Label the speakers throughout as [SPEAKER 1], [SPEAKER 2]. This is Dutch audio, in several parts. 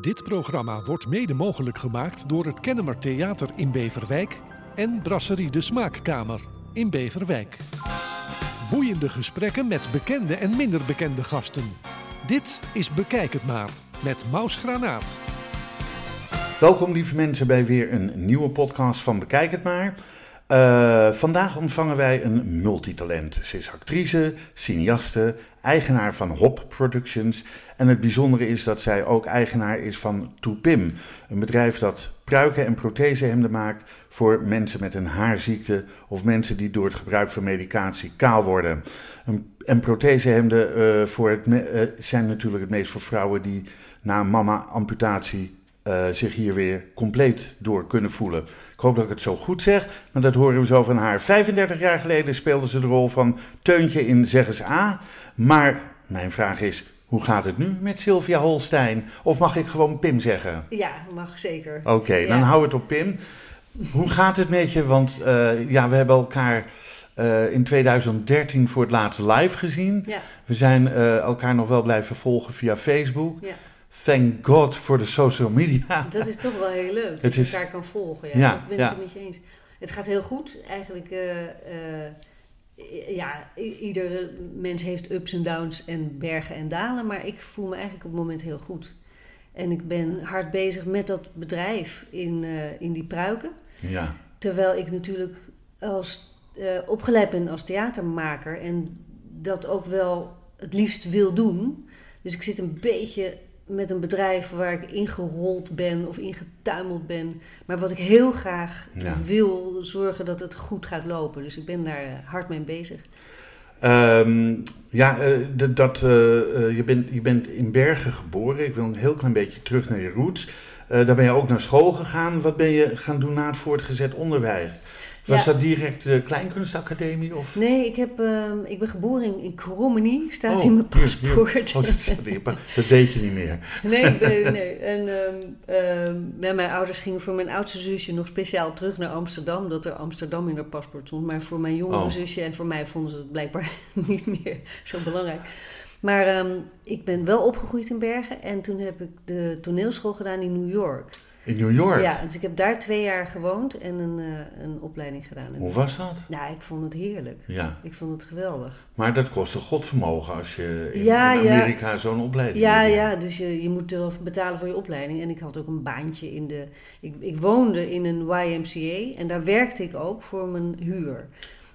[SPEAKER 1] Dit programma wordt mede mogelijk gemaakt door het Kennemer Theater in Beverwijk en Brasserie de Smaakkamer in Beverwijk. Boeiende gesprekken met bekende en minder bekende gasten. Dit is Bekijk het maar met Maus Granaat.
[SPEAKER 2] Welkom lieve mensen bij weer een nieuwe podcast van Bekijk het maar. Uh, vandaag ontvangen wij een multitalent. Ze is actrice, cineaste, eigenaar van Hop Productions. En het bijzondere is dat zij ook eigenaar is van Toepim. Een bedrijf dat pruiken en prothesehemden maakt voor mensen met een haarziekte of mensen die door het gebruik van medicatie kaal worden. En prothesehemden uh, voor het, uh, zijn natuurlijk het meest voor vrouwen die na mama-amputatie uh, zich hier weer compleet door kunnen voelen. Ik hoop dat ik het zo goed zeg, maar dat horen we zo van haar. 35 jaar geleden speelde ze de rol van Teuntje in Zeggens A. Maar mijn vraag is, hoe gaat het nu met Sylvia Holstein? Of mag ik gewoon Pim zeggen?
[SPEAKER 3] Ja, mag zeker.
[SPEAKER 2] Oké, okay, ja. dan hou het op Pim. Hoe gaat het met je? Want uh, ja, we hebben elkaar uh, in 2013 voor het laatst live gezien.
[SPEAKER 3] Ja.
[SPEAKER 2] We zijn uh, elkaar nog wel blijven volgen via Facebook.
[SPEAKER 3] Ja.
[SPEAKER 2] Thank God voor de social media.
[SPEAKER 3] Dat is toch wel heel leuk, dat je is... elkaar kan volgen. Ja,
[SPEAKER 2] ja
[SPEAKER 3] dat ben
[SPEAKER 2] ja.
[SPEAKER 3] ik het met je eens. Het gaat heel goed. Eigenlijk, uh, uh, ja, iedere mens heeft ups en downs en bergen en dalen. Maar ik voel me eigenlijk op het moment heel goed. En ik ben hard bezig met dat bedrijf in, uh, in die pruiken.
[SPEAKER 2] Ja.
[SPEAKER 3] Terwijl ik natuurlijk als, opgeleid ben als theatermaker en dat ook wel het liefst wil doen. Dus ik zit een beetje met een bedrijf waar ik ingerold ben of ingetuimeld ben. Maar wat ik heel graag
[SPEAKER 2] ja.
[SPEAKER 3] wil, zorgen dat het goed gaat lopen. Dus ik ben daar hard mee bezig.
[SPEAKER 2] Um, ja, uh, dat, uh, uh, je, bent, je bent in Bergen geboren. Ik wil een heel klein beetje terug naar je roots. daar ben je ook naar school gegaan. Wat ben je gaan doen na het voortgezet onderwijs? Was
[SPEAKER 3] ja.
[SPEAKER 2] dat direct de Kleinkunstacademie? Of?
[SPEAKER 3] Nee, ik, heb, uh, ik ben geboren in, Krommenie, staat oh, in mijn paspoort.
[SPEAKER 2] Oh, dat, in dat weet je niet meer.
[SPEAKER 3] Nee, nee, nee. En um, um, mijn ouders gingen voor mijn oudste zusje nog speciaal terug naar Amsterdam, dat er Amsterdam in haar paspoort stond. Maar voor mijn jongere
[SPEAKER 2] oh.
[SPEAKER 3] zusje en voor mij vonden ze het blijkbaar niet meer zo belangrijk. Maar um, ik ben wel opgegroeid in Bergen en toen heb ik de toneelschool gedaan in New York.
[SPEAKER 2] In New York?
[SPEAKER 3] Ja, dus ik heb daar twee jaar gewoond en een, uh, een opleiding gedaan.
[SPEAKER 2] Hoe was dat?
[SPEAKER 3] Nou, ik vond het heerlijk.
[SPEAKER 2] Ja.
[SPEAKER 3] Ik vond het geweldig.
[SPEAKER 2] Maar dat kost een godvermogen als je in,
[SPEAKER 3] ja,
[SPEAKER 2] in Amerika
[SPEAKER 3] ja.
[SPEAKER 2] zo'n opleiding
[SPEAKER 3] Ja,
[SPEAKER 2] hebt.
[SPEAKER 3] ja, dus je, je moet betalen voor je opleiding. En ik had ook een baantje in de... Ik, ik woonde in een YMCA en daar werkte ik ook voor mijn huur.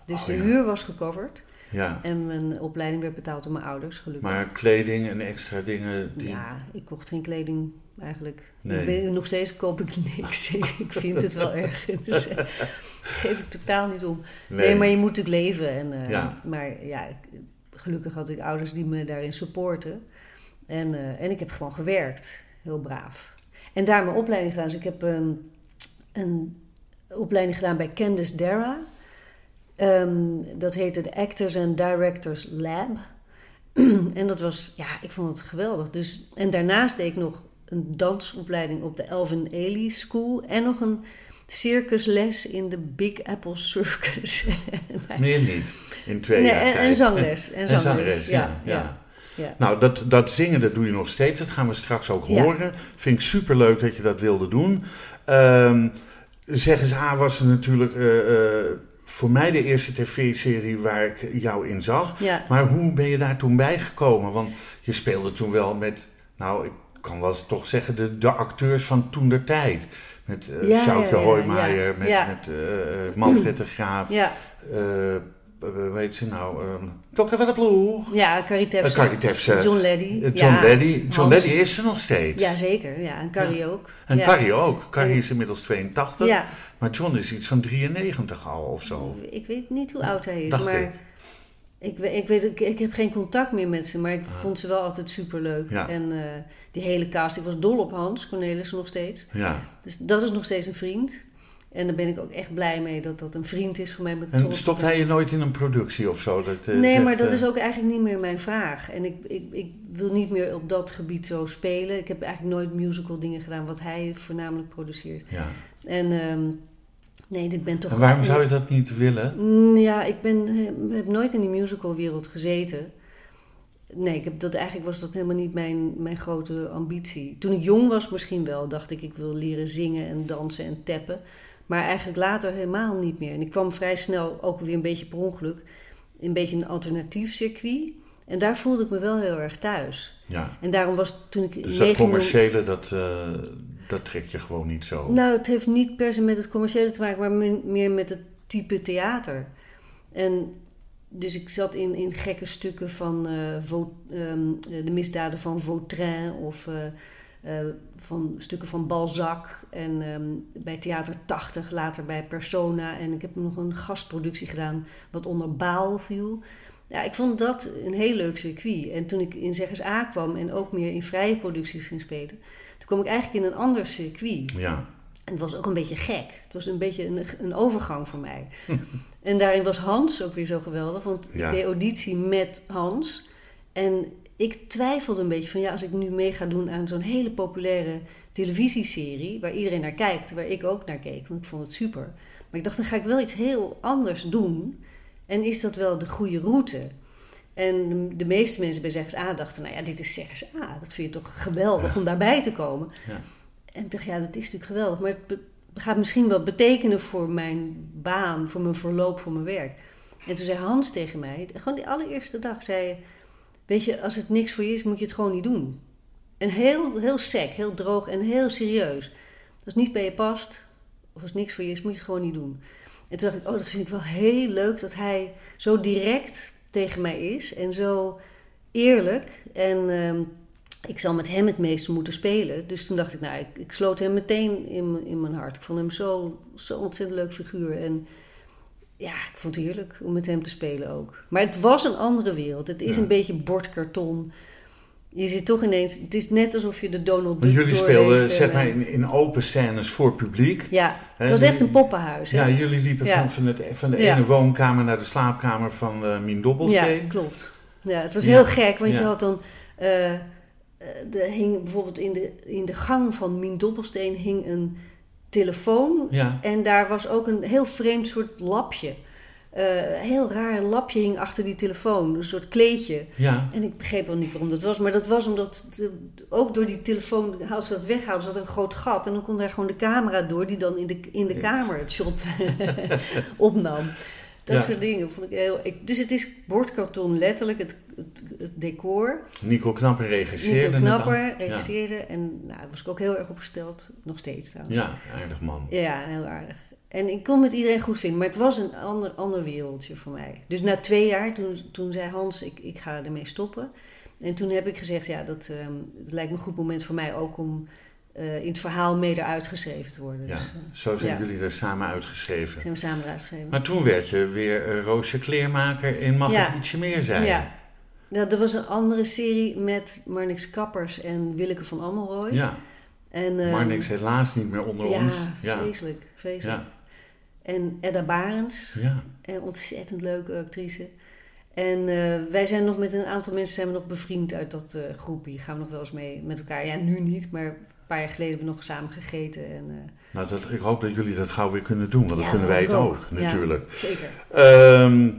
[SPEAKER 3] Dus
[SPEAKER 2] oh,
[SPEAKER 3] de
[SPEAKER 2] ja.
[SPEAKER 3] huur was gecoverd.
[SPEAKER 2] Ja.
[SPEAKER 3] En mijn opleiding werd betaald door mijn ouders, gelukkig.
[SPEAKER 2] Maar kleding en extra dingen... Die...
[SPEAKER 3] Ja, ik kocht geen kleding eigenlijk.
[SPEAKER 2] Nee.
[SPEAKER 3] Ik ben, nog steeds koop ik niks. ik vind het wel erg. Dus uh, geef ik totaal niet om. Nee, nee maar je moet natuurlijk leven. En, uh,
[SPEAKER 2] ja.
[SPEAKER 3] Maar ja, gelukkig had ik ouders die me daarin supporten. En, uh, en ik heb gewoon gewerkt. Heel braaf. En daar mijn opleiding gedaan. Dus ik heb um, een opleiding gedaan bij Candice Dara. Um, dat heette de Actors and Directors Lab. en dat was, ja, ik vond het geweldig. Dus, en daarnaast deed ik nog een dansopleiding op de Elvin Ailey School. En nog een circusles in de Big Apple Circus.
[SPEAKER 2] Meer niet, in twee
[SPEAKER 3] nee,
[SPEAKER 2] jaar
[SPEAKER 3] en,
[SPEAKER 2] tijd.
[SPEAKER 3] en zangles. En zangles,
[SPEAKER 2] en zangles ja, ja.
[SPEAKER 3] ja. ja.
[SPEAKER 2] Nou, dat, dat zingen, dat doe je nog steeds. Dat gaan we straks ook horen. Vind ik superleuk dat je dat wilde doen. Um, zeg eens, A was er natuurlijk... Uh, uh, voor mij de eerste tv-serie waar ik jou in zag.
[SPEAKER 3] Ja.
[SPEAKER 2] Maar hoe ben je daar toen bijgekomen? Want je speelde toen wel met, nou, ik kan wel toch zeggen, de, de acteurs van toen der tijd. Met uh,
[SPEAKER 3] Ja,
[SPEAKER 2] Sjoukje
[SPEAKER 3] ja,
[SPEAKER 2] Hoijmaier,
[SPEAKER 3] ja.
[SPEAKER 2] met, met uh, Manfred de Graaf.
[SPEAKER 3] Ja,
[SPEAKER 2] Uh, weet ze nou? Um, Dokter van de Ploeg.
[SPEAKER 3] ja Carrie Tefse.
[SPEAKER 2] Uh, Carrie Tefse.
[SPEAKER 3] John Leddy.
[SPEAKER 2] John. Leddy. John Leddy is er nog steeds.
[SPEAKER 3] Ja, zeker. Ja, en Carrie ook.
[SPEAKER 2] En. Carrie ook. Carrie is inmiddels 82.
[SPEAKER 3] Ja,
[SPEAKER 2] Maar John is iets van 93 al of zo.
[SPEAKER 3] ik weet niet hoe oud hij is,
[SPEAKER 2] Dacht
[SPEAKER 3] maar...
[SPEAKER 2] ik.
[SPEAKER 3] Ik, weet- ik, weet, ik, ik heb geen contact meer met ze, maar ik vond ze wel altijd superleuk.
[SPEAKER 2] Ah. Ja.
[SPEAKER 3] En eh, die hele cast, ik was dol op Hans Cornelis nog steeds.
[SPEAKER 2] Ja.
[SPEAKER 3] Dus dat is nog steeds een vriend. En daar ben ik ook echt blij mee dat dat een vriend is voor mij. Met
[SPEAKER 2] En stopt
[SPEAKER 3] op-
[SPEAKER 2] hij je nooit in een productie of zo? Dat, uh,
[SPEAKER 3] Nee,
[SPEAKER 2] zegt,
[SPEAKER 3] maar dat
[SPEAKER 2] uh,
[SPEAKER 3] is ook eigenlijk niet meer mijn vraag. En ik, ik, ik wil niet meer op dat gebied zo spelen. Ik heb eigenlijk nooit musical dingen gedaan wat hij voornamelijk produceert.
[SPEAKER 2] Ja.
[SPEAKER 3] En ehm, nee, ik ben toch...
[SPEAKER 2] En waarom zou je dat niet willen?
[SPEAKER 3] Mm, Ja, ik ben, eh, heb nooit in die musicalwereld gezeten. Nee, ik heb dat, eigenlijk was dat helemaal niet mijn, mijn grote ambitie. Toen ik jong was misschien wel, dacht ik ik wil leren zingen en dansen en tappen. Maar eigenlijk later helemaal niet meer. En ik kwam vrij snel, ook weer een beetje per ongeluk, een beetje een alternatief circuit. En daar voelde ik me wel heel erg thuis.
[SPEAKER 2] Ja.
[SPEAKER 3] En daarom was toen ik...
[SPEAKER 2] Dus dat commerciële, dat, uh, dat trek je gewoon niet zo?
[SPEAKER 3] Nou, het heeft niet per se met het commerciële te maken, maar meer met het type theater. En dus ik zat in, in gekke stukken van uh, de misdaden van Vautrin of uh, van stukken van Balzac. En um, bij Theater 80, later bij Persona. En ik heb nog een gastproductie gedaan wat onder Baal viel. Ja, ik vond dat een heel leuk circuit. En toen ik in Zeggers A kwam en ook meer in vrije producties ging spelen, toen kwam ik eigenlijk in een ander circuit.
[SPEAKER 2] Ja.
[SPEAKER 3] En het was ook een beetje gek. Het was een beetje een, een overgang voor mij. en daarin was Hans ook weer zo geweldig, want ik deed auditie met Hans. En ik twijfelde een beetje van ja, als ik nu mee ga doen aan zo'n hele populaire televisieserie, waar iedereen naar kijkt, waar ik ook naar keek, want ik vond het super. Maar ik dacht, dan ga ik wel iets heel anders doen. En is dat wel de goede route? En de meeste mensen bij Zeggers A dachten, nou ja, dit is Zeggers A. Dat vind je toch geweldig om daarbij te komen.
[SPEAKER 2] Ja.
[SPEAKER 3] En ik dacht, ja, dat is natuurlijk geweldig. Maar het gaat misschien wel betekenen voor mijn baan, voor mijn verloop, voor mijn werk. En toen zei Hans tegen mij, gewoon die allereerste dag, zei weet je, als het niks voor je is, moet je het gewoon niet doen. En heel, heel sec, heel droog en heel serieus. Als het niet bij je past, of als het niks voor je is, moet je het gewoon niet doen. En toen dacht ik, oh, dat vind ik wel heel leuk dat hij zo direct tegen mij is en zo eerlijk. En uh, ik zal met hem het meeste moeten spelen. Dus toen dacht ik, nou, ik, ik sloot hem meteen in, in mijn hart. Ik vond hem zo, zo ontzettend leuk figuur. En ja, ik vond het heerlijk om met hem te spelen ook. Maar het was een andere wereld. Het is
[SPEAKER 2] Ja.
[SPEAKER 3] een beetje bordkarton. Je zit toch ineens... Het is net alsof je de Donald
[SPEAKER 2] Maar
[SPEAKER 3] Duck
[SPEAKER 2] jullie speelden
[SPEAKER 3] en,
[SPEAKER 2] zeg maar
[SPEAKER 3] eh,
[SPEAKER 2] in, in open scènes voor publiek.
[SPEAKER 3] Ja, het was echt een poppenhuis. hè?
[SPEAKER 2] Ja, jullie liepen
[SPEAKER 3] Ja.
[SPEAKER 2] van, van, het, van de
[SPEAKER 3] Ja.
[SPEAKER 2] ene woonkamer naar de slaapkamer van eh Mien
[SPEAKER 3] Ja,
[SPEAKER 2] Dobbelsteen.
[SPEAKER 3] klopt. Ja, het was
[SPEAKER 2] Ja.
[SPEAKER 3] heel gek, want
[SPEAKER 2] Ja.
[SPEAKER 3] je had dan... eh, eh, er hing bijvoorbeeld in de, in de gang van Mien Dobbelsteen hing een telefoon.
[SPEAKER 2] Ja.
[SPEAKER 3] En daar was ook een heel vreemd soort lapje. Eh, een heel raar lapje hing achter die telefoon. Een soort kleedje.
[SPEAKER 2] Ja.
[SPEAKER 3] En ik begreep wel niet waarom dat was. Maar dat was omdat ook door die telefoon, als ze dat weghaalden, zat er een groot gat. En dan kon daar gewoon de camera door, die dan in de, in de
[SPEAKER 2] Ja.
[SPEAKER 3] kamer het shot opnam. Dat
[SPEAKER 2] Ja.
[SPEAKER 3] soort dingen vond ik heel... Ik, dus het is bordkarton letterlijk, het, het, het decor.
[SPEAKER 2] Nico Knapper regisseerde
[SPEAKER 3] Nico Knapper regisseerde. En nou, daar was ik ook heel erg op gesteld. Nog steeds trouwens.
[SPEAKER 2] Ja, aardig man.
[SPEAKER 3] Ja, heel aardig. En ik kon met iedereen goed vinden, maar het was een ander, ander wereldje voor mij. Dus na twee jaar, toen, toen zei Hans, ik, ik ga ermee stoppen. En toen heb ik gezegd, ja, dat, het lijkt me een goed moment voor mij ook om eh, in het verhaal mee eruit geschreven te worden.
[SPEAKER 2] Ja,
[SPEAKER 3] Dus eh,
[SPEAKER 2] zo zijn
[SPEAKER 3] ja.
[SPEAKER 2] jullie er samen uitgeschreven.
[SPEAKER 3] zijn we samen eruit geschreven.
[SPEAKER 2] Maar toen werd je weer eh, Roosje Kleermaker in Mag
[SPEAKER 3] Ja.
[SPEAKER 2] het ietsje meer zijn.
[SPEAKER 3] Ja. Nou, er was een andere serie met Marnix Kappers en Willeke van Ammelrooy.
[SPEAKER 2] Ja,
[SPEAKER 3] En, ehm,
[SPEAKER 2] Marnix helaas niet meer onder
[SPEAKER 3] ja,
[SPEAKER 2] ons. Ja,
[SPEAKER 3] vreselijk, vreselijk. En Edda Barends,
[SPEAKER 2] ja.
[SPEAKER 3] Een ontzettend leuke actrice. En eh, wij zijn nog met een aantal mensen zijn we nog bevriend uit dat eh groepje. Gaan we nog wel eens mee met elkaar. Ja, nu niet, maar een paar jaar geleden hebben we nog samen gegeten. En, eh,
[SPEAKER 2] Nou, dat, ik hoop dat jullie dat gauw weer kunnen doen, want dan
[SPEAKER 3] Ja,
[SPEAKER 2] kunnen wij het ook,
[SPEAKER 3] ook. Ja.
[SPEAKER 2] natuurlijk.
[SPEAKER 3] zeker.
[SPEAKER 2] Ehm,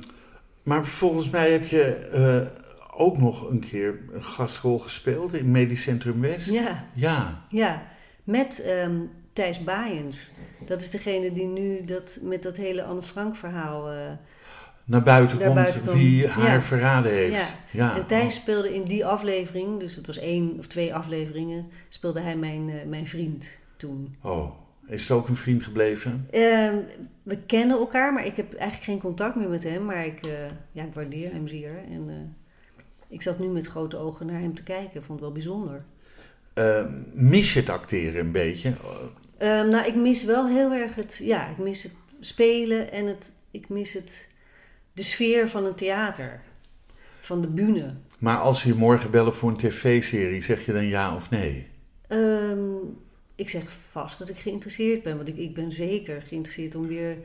[SPEAKER 2] maar volgens mij heb je eh, ook nog een keer een gastrol gespeeld in Medisch Centrum West.
[SPEAKER 3] Ja,
[SPEAKER 2] Ja,
[SPEAKER 3] ja. Met ehm, Thijs Baaiens. Dat is degene die nu dat, met dat hele Anne Frank verhaal... eh,
[SPEAKER 2] naar buiten komt
[SPEAKER 3] buiten komt.
[SPEAKER 2] wie haar
[SPEAKER 3] Ja.
[SPEAKER 2] verraden heeft.
[SPEAKER 3] Ja.
[SPEAKER 2] Ja.
[SPEAKER 3] En Thijs speelde in die aflevering, dus het was één of twee afleveringen, speelde hij mijn, eh, mijn vriend toen.
[SPEAKER 2] Oh, is het ook een vriend gebleven?
[SPEAKER 3] Ehm, we kennen elkaar, maar ik heb eigenlijk geen contact meer met hem. Maar ik, eh, ja, ik waardeer hem zeer. En ik zat nu met grote ogen naar hem te kijken. Vond het wel bijzonder.
[SPEAKER 2] Ehm, mis je het acteren een beetje?
[SPEAKER 3] Ehm, nou, ik mis wel heel erg het... Ja, ik mis het spelen en het, ik mis het, de sfeer van een theater. Van de bühne.
[SPEAKER 2] Maar als ze je morgen bellen voor een tv-serie, zeg je dan ja of nee?
[SPEAKER 3] Ehm, ik zeg vast dat ik geïnteresseerd ben. Want ik, ik ben zeker geïnteresseerd om weer...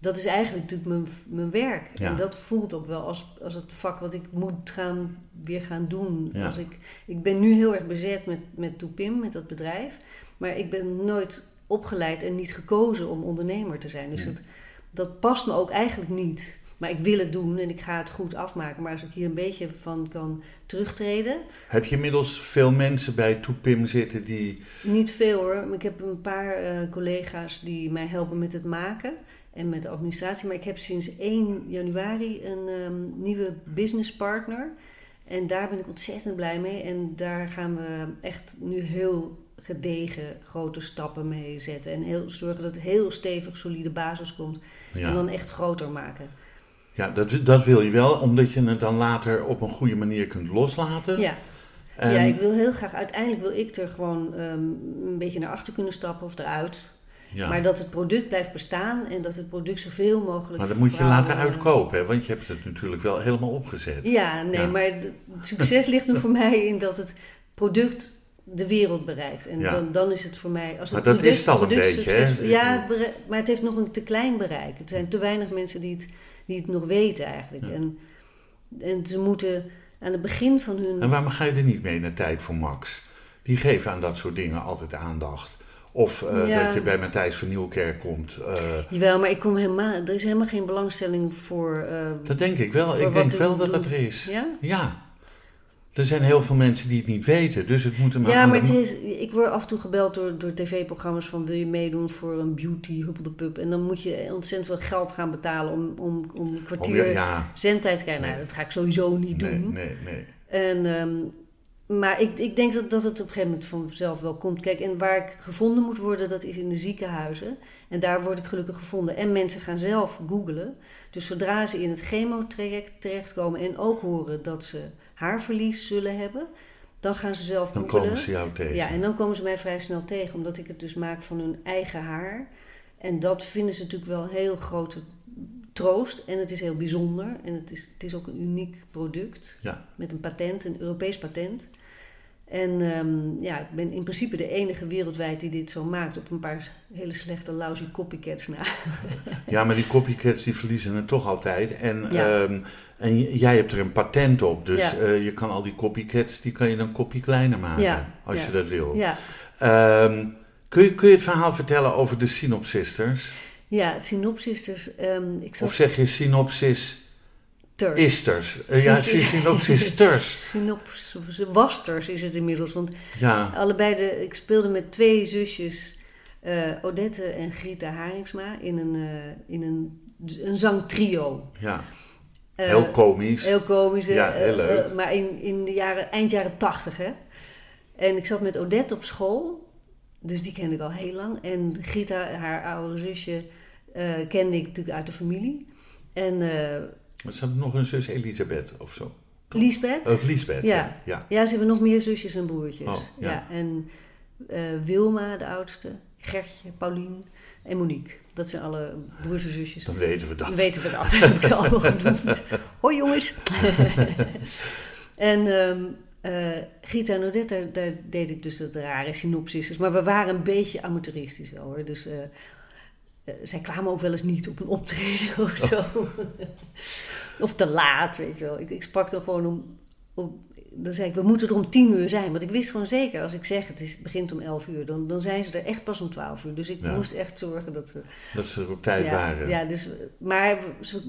[SPEAKER 3] Dat is eigenlijk natuurlijk mijn, mijn werk.
[SPEAKER 2] Ja.
[SPEAKER 3] En dat voelt ook wel als, als het vak wat ik moet gaan, weer gaan doen.
[SPEAKER 2] Ja.
[SPEAKER 3] Als ik, ik ben nu heel erg bezet met, met Toepim, met dat bedrijf. Maar ik ben nooit opgeleid en niet gekozen om ondernemer te zijn. Dus
[SPEAKER 2] Nee.
[SPEAKER 3] dat, dat past me ook eigenlijk niet. Maar ik wil het doen en ik ga het goed afmaken. Maar als ik hier een beetje van kan terugtreden.
[SPEAKER 2] Heb je inmiddels veel mensen bij Toepim zitten die.
[SPEAKER 3] Niet veel hoor. Ik heb een paar eh, collega's die mij helpen met het maken en met de administratie. Maar ik heb sinds 1 januari een um, nieuwe businesspartner. En daar ben ik ontzettend blij mee. En daar gaan we echt nu heel gedegen grote stappen mee zetten. En heel, zorgen dat het heel stevig, solide basis komt. En dan echt groter maken.
[SPEAKER 2] Ja, dat, dat wil je wel, omdat je het dan later op een goede manier kunt loslaten.
[SPEAKER 3] Ja. Ja, ik wil heel graag, uiteindelijk wil ik er gewoon um, een beetje naar achter kunnen stappen of eruit. Ja. Maar dat het product blijft bestaan en dat het product zoveel mogelijk.
[SPEAKER 2] Maar dat moet je laten uitkopen, hè? want je hebt het natuurlijk wel helemaal opgezet.
[SPEAKER 3] Ja, nee, maar het succes ligt er voor mij in dat het product de wereld bereikt. En dan, dan is het voor mij.
[SPEAKER 2] Als het maar dat is het al een beetje, hè?
[SPEAKER 3] Ja, maar het heeft nog een te klein bereik. Het zijn te weinig mensen die het, die het nog weten eigenlijk. En, en ze moeten aan het begin van hun.
[SPEAKER 2] En waarom ga je er niet mee naar Tijd voor Max? Die geven aan dat soort dingen altijd aandacht. Of uh, dat je bij Matthijs van Nieuwkerk komt. Uh,
[SPEAKER 3] Jawel, maar ik kom helemaal, er is helemaal geen belangstelling voor. Uh,
[SPEAKER 2] dat denk ik wel. Ik denk wel dat dat er is.
[SPEAKER 3] Ja?
[SPEAKER 2] Ja. Er zijn heel veel mensen die het niet weten, dus het moet
[SPEAKER 3] maar... Ja, maar het is, ik word af en toe gebeld door, door tv-programma's van... wil je meedoen voor een beauty huppel de pup? En dan moet je ontzettend veel geld gaan betalen om, om, om een kwartier ja, zendtijd te krijgen. Nou, dat ga ik sowieso niet doen.
[SPEAKER 2] Nee, nee, nee.
[SPEAKER 3] En, um, maar ik, ik denk dat, dat het op een gegeven moment vanzelf wel komt. Kijk, en waar ik gevonden moet worden, dat is in de ziekenhuizen. En daar word ik gelukkig gevonden. En mensen gaan zelf googlen. Dus zodra ze in het chemotraject terechtkomen en ook horen dat ze haarverlies zullen hebben, dan gaan ze zelf
[SPEAKER 2] googelen. Dan komen ze jou tegen.
[SPEAKER 3] Ja, en dan komen ze mij vrij snel tegen, omdat ik het dus maak van hun eigen haar. En dat vinden ze natuurlijk wel heel grote troost. En het is heel bijzonder. En het is, het is ook een uniek product.
[SPEAKER 2] Ja.
[SPEAKER 3] Met een patent, een Europees patent. En um, ja, ik ben in principe de enige wereldwijd die dit zo maakt op een paar hele slechte lousy copycats na.
[SPEAKER 2] ja, maar die copycats die verliezen het toch altijd. En, ja. um, en jij hebt er een patent op, dus ja. uh, je kan al die copycats, die kan je dan kopie kleiner maken, ja. als je dat wil.
[SPEAKER 3] Ja.
[SPEAKER 2] Um, kun, je, kun je het verhaal vertellen over de Synopsisters?
[SPEAKER 3] Ja, Synopsisters. ik
[SPEAKER 2] zat... Of zeg je Synopsis Isters. Uh, ja, synopsisters.
[SPEAKER 3] Synopsis, wasters is het inmiddels. Want ja. allebei de, ik speelde met twee zusjes, uh, Odette en Grita Haringsma, in een, uh, in een, een zangtrio.
[SPEAKER 2] Ja. heel komisch.
[SPEAKER 3] Heel komisch.
[SPEAKER 2] Ja, heel leuk.
[SPEAKER 3] maar in, in de jaren, eind jaren tachtig, hè. En ik zat met Odette op school, dus die kende ik al heel lang. En Grita, haar oudere zusje, kende ik natuurlijk uit de familie. En
[SPEAKER 2] maar ze hebben nog een zus Elisabeth of zo.
[SPEAKER 3] Lisbeth?
[SPEAKER 2] Oh, Lisbeth,
[SPEAKER 3] ja.
[SPEAKER 2] ja.
[SPEAKER 3] ja. ze hebben nog meer zusjes en broertjes.
[SPEAKER 2] Oh, ja.
[SPEAKER 3] ja. En uh, Wilma, de oudste, Gertje, Paulien en Monique. Dat zijn alle broers en zusjes.
[SPEAKER 2] Dan weten we dat. Dan
[SPEAKER 3] weten we dat, heb ik ze allemaal genoemd. Hoi jongens. en um, uh, Gita en Odette, daar, daar, deed ik dus dat rare synopsis. Maar we waren een beetje amateuristisch wel hoor. Dus... Uh, uh, zij kwamen ook wel eens niet op een optreden of zo. of te laat, weet je wel. Ik, ik sprak er gewoon om, om, Dan zei ik, we moeten er om tien uur zijn. Want ik wist gewoon zeker, als ik zeg het is, begint om elf uur... Dan, dan zijn ze er echt pas om twaalf uur. Dus ik moest echt zorgen dat ze...
[SPEAKER 2] Dat ze er op tijd waren.
[SPEAKER 3] Ja, dus, maar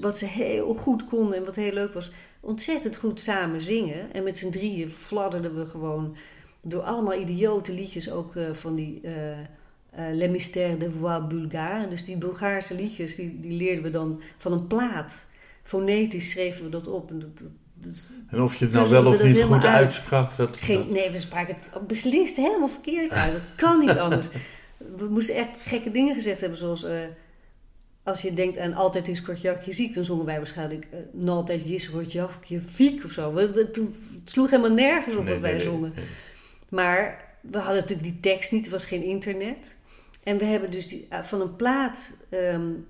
[SPEAKER 3] wat ze heel goed konden en wat heel leuk was... ontzettend goed samen zingen. En met z'n drieën fladderden we gewoon... door allemaal idiote liedjes ook uh, van die... Uh, uh, Les Mystères de Voix Bulgare. Dus die Bulgaarse liedjes, die, die leerden we dan van een plaat. Fonetisch schreven we dat op. En, dat, dat,
[SPEAKER 2] en of je het nou wel of niet goed uit. uitsprak, dat,
[SPEAKER 3] Geen. Nee, we spraken het beslist helemaal verkeerd uit. Dat kan niet anders. We moesten echt gekke dingen gezegd hebben, zoals... Uh, als je denkt aan altijd is Kortjakje ziek, dan zongen wij waarschijnlijk uh, altijd is Kortjakje fiek of zo. We, we, het sloeg helemaal nergens op nee, wat wij nee, zongen. Nee. Maar we hadden natuurlijk die tekst niet, er was geen internet. En we hebben dus die, eh, van een plaat um,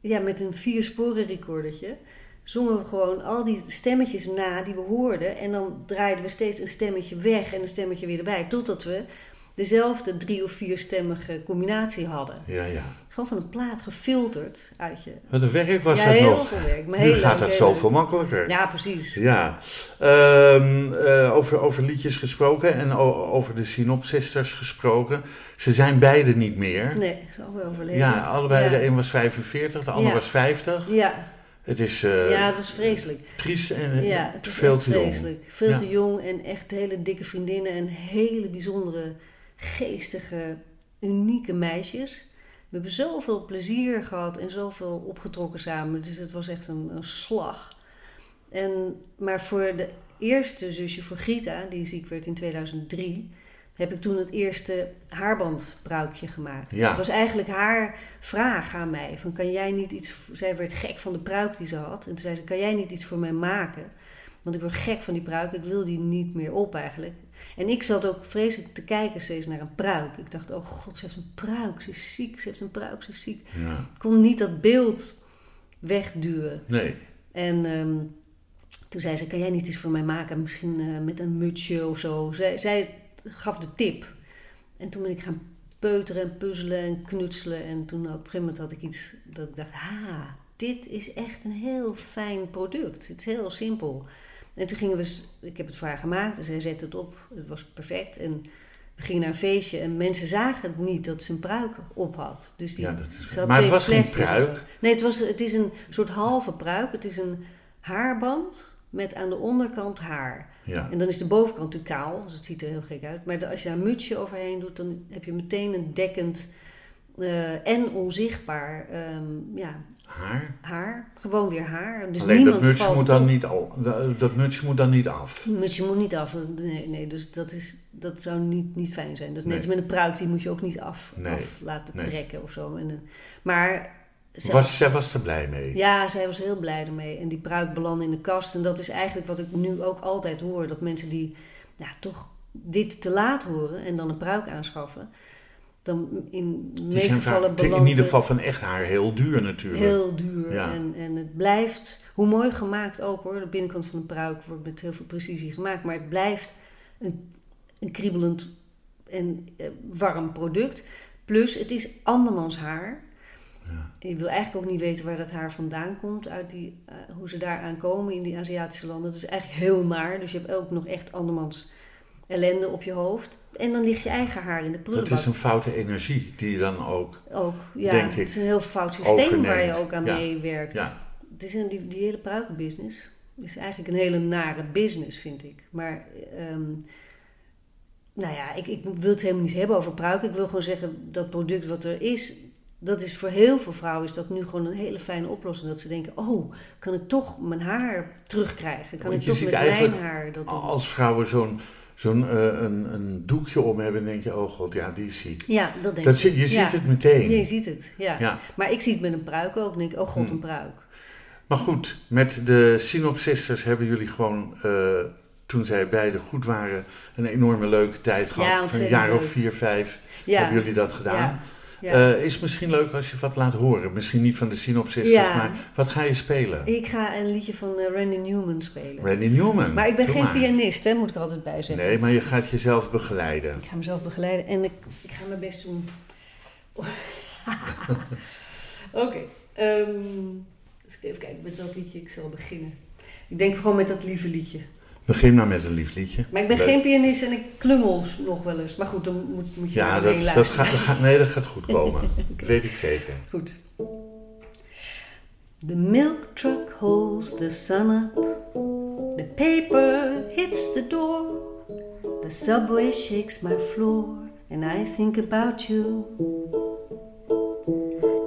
[SPEAKER 3] ja, met een vier sporen recordertje zongen we gewoon al die stemmetjes na die we hoorden. En dan draaiden we steeds een stemmetje weg en een stemmetje weer erbij. Totdat we dezelfde drie- of vierstemmige combinatie hadden.
[SPEAKER 2] Ja, ja.
[SPEAKER 3] Gewoon van een plaat gefilterd uit je.
[SPEAKER 2] Wat een werk was
[SPEAKER 3] ja,
[SPEAKER 2] dat
[SPEAKER 3] heel
[SPEAKER 2] nog.
[SPEAKER 3] Veel werk, maar
[SPEAKER 2] nu
[SPEAKER 3] heel
[SPEAKER 2] gaat dat zoveel makkelijker.
[SPEAKER 3] Ja, precies.
[SPEAKER 2] Ja. Um, uh, over, over liedjes gesproken en over de Synopsisters gesproken. Ze zijn beide niet meer.
[SPEAKER 3] Nee, ze zijn overleden.
[SPEAKER 2] Ja, allebei.
[SPEAKER 3] Ja.
[SPEAKER 2] De een was 45, de ander
[SPEAKER 3] Ja.
[SPEAKER 2] was 50.
[SPEAKER 3] Ja,
[SPEAKER 2] Het is uh,
[SPEAKER 3] ja, het was vreselijk.
[SPEAKER 2] triest en
[SPEAKER 3] ja, het
[SPEAKER 2] veel te jong.
[SPEAKER 3] vreselijk. Veel
[SPEAKER 2] Ja.
[SPEAKER 3] te jong en echt hele dikke vriendinnen en hele bijzondere, geestige, unieke meisjes. We hebben zoveel plezier gehad en zoveel opgetrokken samen. Dus het was echt een, een slag. En, maar voor de eerste zusje, voor Grita, die ziek werd in 2003, heb ik toen het eerste haarbandpruikje gemaakt.
[SPEAKER 2] Ja.
[SPEAKER 3] Het was eigenlijk haar vraag aan mij. Van, kan jij niet iets... Zij werd gek van de pruik die ze had. En toen zei ze, kan jij niet iets voor mij maken? Want ik word gek van die pruik. Ik wil die niet meer op eigenlijk. En ik zat ook vreselijk te kijken steeds naar een pruik. Ik dacht, oh god, ze heeft een pruik. Ze is ziek, ze heeft een pruik, ze is ziek.
[SPEAKER 2] Ja.
[SPEAKER 3] Ik kon niet dat beeld wegduwen.
[SPEAKER 2] Nee.
[SPEAKER 3] En ehm, toen zei ze, kan jij niet iets voor mij maken? Misschien eh, met een mutsje of zo. Zij, zij gaf de tip. En toen ben ik gaan peuteren en puzzelen en knutselen. En toen op een gegeven moment had ik iets dat ik dacht, ha, dit is echt een heel fijn product. Het is heel simpel. En toen gingen we, ik heb het voor haar gemaakt, dus zij zette het op. Het was perfect. En we gingen naar een feestje en mensen zagen niet dat ze een pruik op had. Dus die,
[SPEAKER 2] Ja, dat is-
[SPEAKER 3] ze had
[SPEAKER 2] maar het
[SPEAKER 3] twee
[SPEAKER 2] was geen pruik?
[SPEAKER 3] Nee, het, was, het is een soort halve pruik. Het is een haarband met aan de onderkant haar.
[SPEAKER 2] Ja.
[SPEAKER 3] En dan is de bovenkant natuurlijk kaal, dus het ziet er heel gek uit. Maar de- als je daar een mutsje overheen doet, dan heb je meteen een dekkend eh, en onzichtbaar ehm, ja,
[SPEAKER 2] Haar.
[SPEAKER 3] haar. Gewoon weer haar. Dus
[SPEAKER 2] Alleen
[SPEAKER 3] niemand
[SPEAKER 2] dat mutsje
[SPEAKER 3] valt
[SPEAKER 2] moet dan
[SPEAKER 3] op.
[SPEAKER 2] niet al, dat, dat mutsje moet dan niet af.
[SPEAKER 3] Het mutsje moet niet af. Nee, nee dus dat, is, dat zou niet, niet fijn zijn. Dat is net
[SPEAKER 2] Nee.
[SPEAKER 3] als met een pruik, die moet je ook niet af,
[SPEAKER 2] Nee,
[SPEAKER 3] af laten
[SPEAKER 2] nee.
[SPEAKER 3] trekken of zo. En, eh, maar zelf-
[SPEAKER 2] Was, zij was er blij mee.
[SPEAKER 3] Ja, zij was heel blij ermee. En die pruik belandde in de kast. En dat is eigenlijk wat ik nu ook altijd hoor. Dat mensen die ja, toch dit te laat horen en dan een pruik aanschaffen. Dan in de meeste gevallen
[SPEAKER 2] in ieder geval van echt haar heel duur natuurlijk.
[SPEAKER 3] heel duur.
[SPEAKER 2] Ja.
[SPEAKER 3] En, en het blijft, hoe mooi gemaakt ook hoor. De binnenkant van een pruik wordt met heel veel precisie gemaakt. Maar het blijft een, een kriebelend en eh, warm product. Plus, het is andermans haar.
[SPEAKER 2] Ja.
[SPEAKER 3] Je wil eigenlijk ook niet weten waar dat haar vandaan komt, uit die, eh, hoe ze daaraan komen in die Aziatische landen. Dat is eigenlijk heel naar. Dus je hebt ook nog echt andermans ellende op je hoofd. En dan ligt je eigen haar in de
[SPEAKER 2] Dat
[SPEAKER 3] prullenbak.
[SPEAKER 2] is een foute energie die je dan ook.
[SPEAKER 3] Ook, ja,
[SPEAKER 2] denk
[SPEAKER 3] het
[SPEAKER 2] ik,
[SPEAKER 3] is een heel fout systeem waar je ook aan
[SPEAKER 2] Ja.
[SPEAKER 3] meewerkt.
[SPEAKER 2] Ja.
[SPEAKER 3] Het is een, die, die hele pruikenbusiness is eigenlijk een hele nare business, vind ik. Maar, ehm, nou ja, ik, ik wil het helemaal niet hebben over pruiken. Ik wil gewoon zeggen, dat product wat er is, dat is voor heel veel vrouwen is dat nu gewoon een hele fijne oplossing. Dat ze denken, oh, kan ik toch mijn haar terugkrijgen? Kan
[SPEAKER 2] Want
[SPEAKER 3] ik toch met mijn haar... Dat, dat-
[SPEAKER 2] Als vrouwen zo'n zo'n eh, een, een doekje om hebben, denk je, oh god, ja, die is ziek.
[SPEAKER 3] ja, dat denk
[SPEAKER 2] Dat je
[SPEAKER 3] Ja.
[SPEAKER 2] ziet het meteen.
[SPEAKER 3] Je ziet het, ja.
[SPEAKER 2] Ja.
[SPEAKER 3] Maar ik zie het met een pruik ook. Dan denk ik, oh god,
[SPEAKER 2] Hm.
[SPEAKER 3] een pruik.
[SPEAKER 2] Maar goed, met de Synopsisters hebben jullie gewoon, eh, toen zij beide goed waren, een enorme leuke tijd
[SPEAKER 3] Ja,
[SPEAKER 2] gehad. Van een jaar of vier, vijf hebben jullie dat gedaan.
[SPEAKER 3] Ja.
[SPEAKER 2] Eh, is misschien leuk als je wat laat horen. Misschien niet van de Synopsisters,
[SPEAKER 3] Ja.
[SPEAKER 2] maar wat ga je spelen?
[SPEAKER 3] Ik ga een liedje van eh, Randy Newman spelen.
[SPEAKER 2] Randy Newman.
[SPEAKER 3] maar ik ben
[SPEAKER 2] Doe
[SPEAKER 3] geen
[SPEAKER 2] maar.
[SPEAKER 3] pianist, hè, moet ik altijd bij zeggen.
[SPEAKER 2] Nee, maar je gaat jezelf begeleiden.
[SPEAKER 3] Ik ga mezelf begeleiden en ik, ik ga mijn best doen. Oké. ehm, even kijken met welk liedje ik zal beginnen. Ik denk gewoon met dat lieve liedje.
[SPEAKER 2] Begin maar met een lief liedje.
[SPEAKER 3] Maar ik ben
[SPEAKER 2] Leuk.
[SPEAKER 3] geen pianist en ik klungel nog wel eens. Maar goed, dan moet, moet je
[SPEAKER 2] Ja, dat, dat,
[SPEAKER 3] luisteren.
[SPEAKER 2] gaat, dat gaat, nee, dat gaat goed komen. Dat weet ik zeker.
[SPEAKER 3] Goed. The milk truck holds the sun up. The paper hits the door. The subway shakes my floor. And I think about you.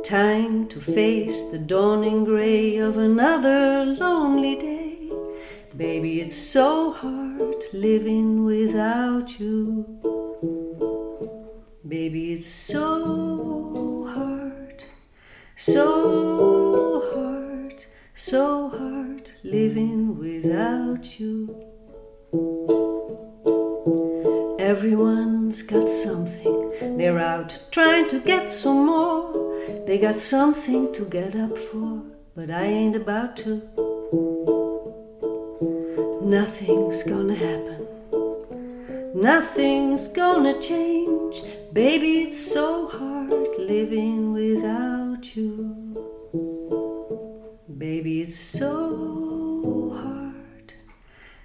[SPEAKER 3] Time to face the dawning gray of another lonely day. Baby, it's so hard living without you. Baby, it's so hard, so hard, so hard living without you. Everyone's got something, they're out trying to get some more. They got something to get up for, but I ain't about to. Nothing's gonna happen. Nothing's gonna change. Baby, it's so hard living without you. Baby, it's so hard.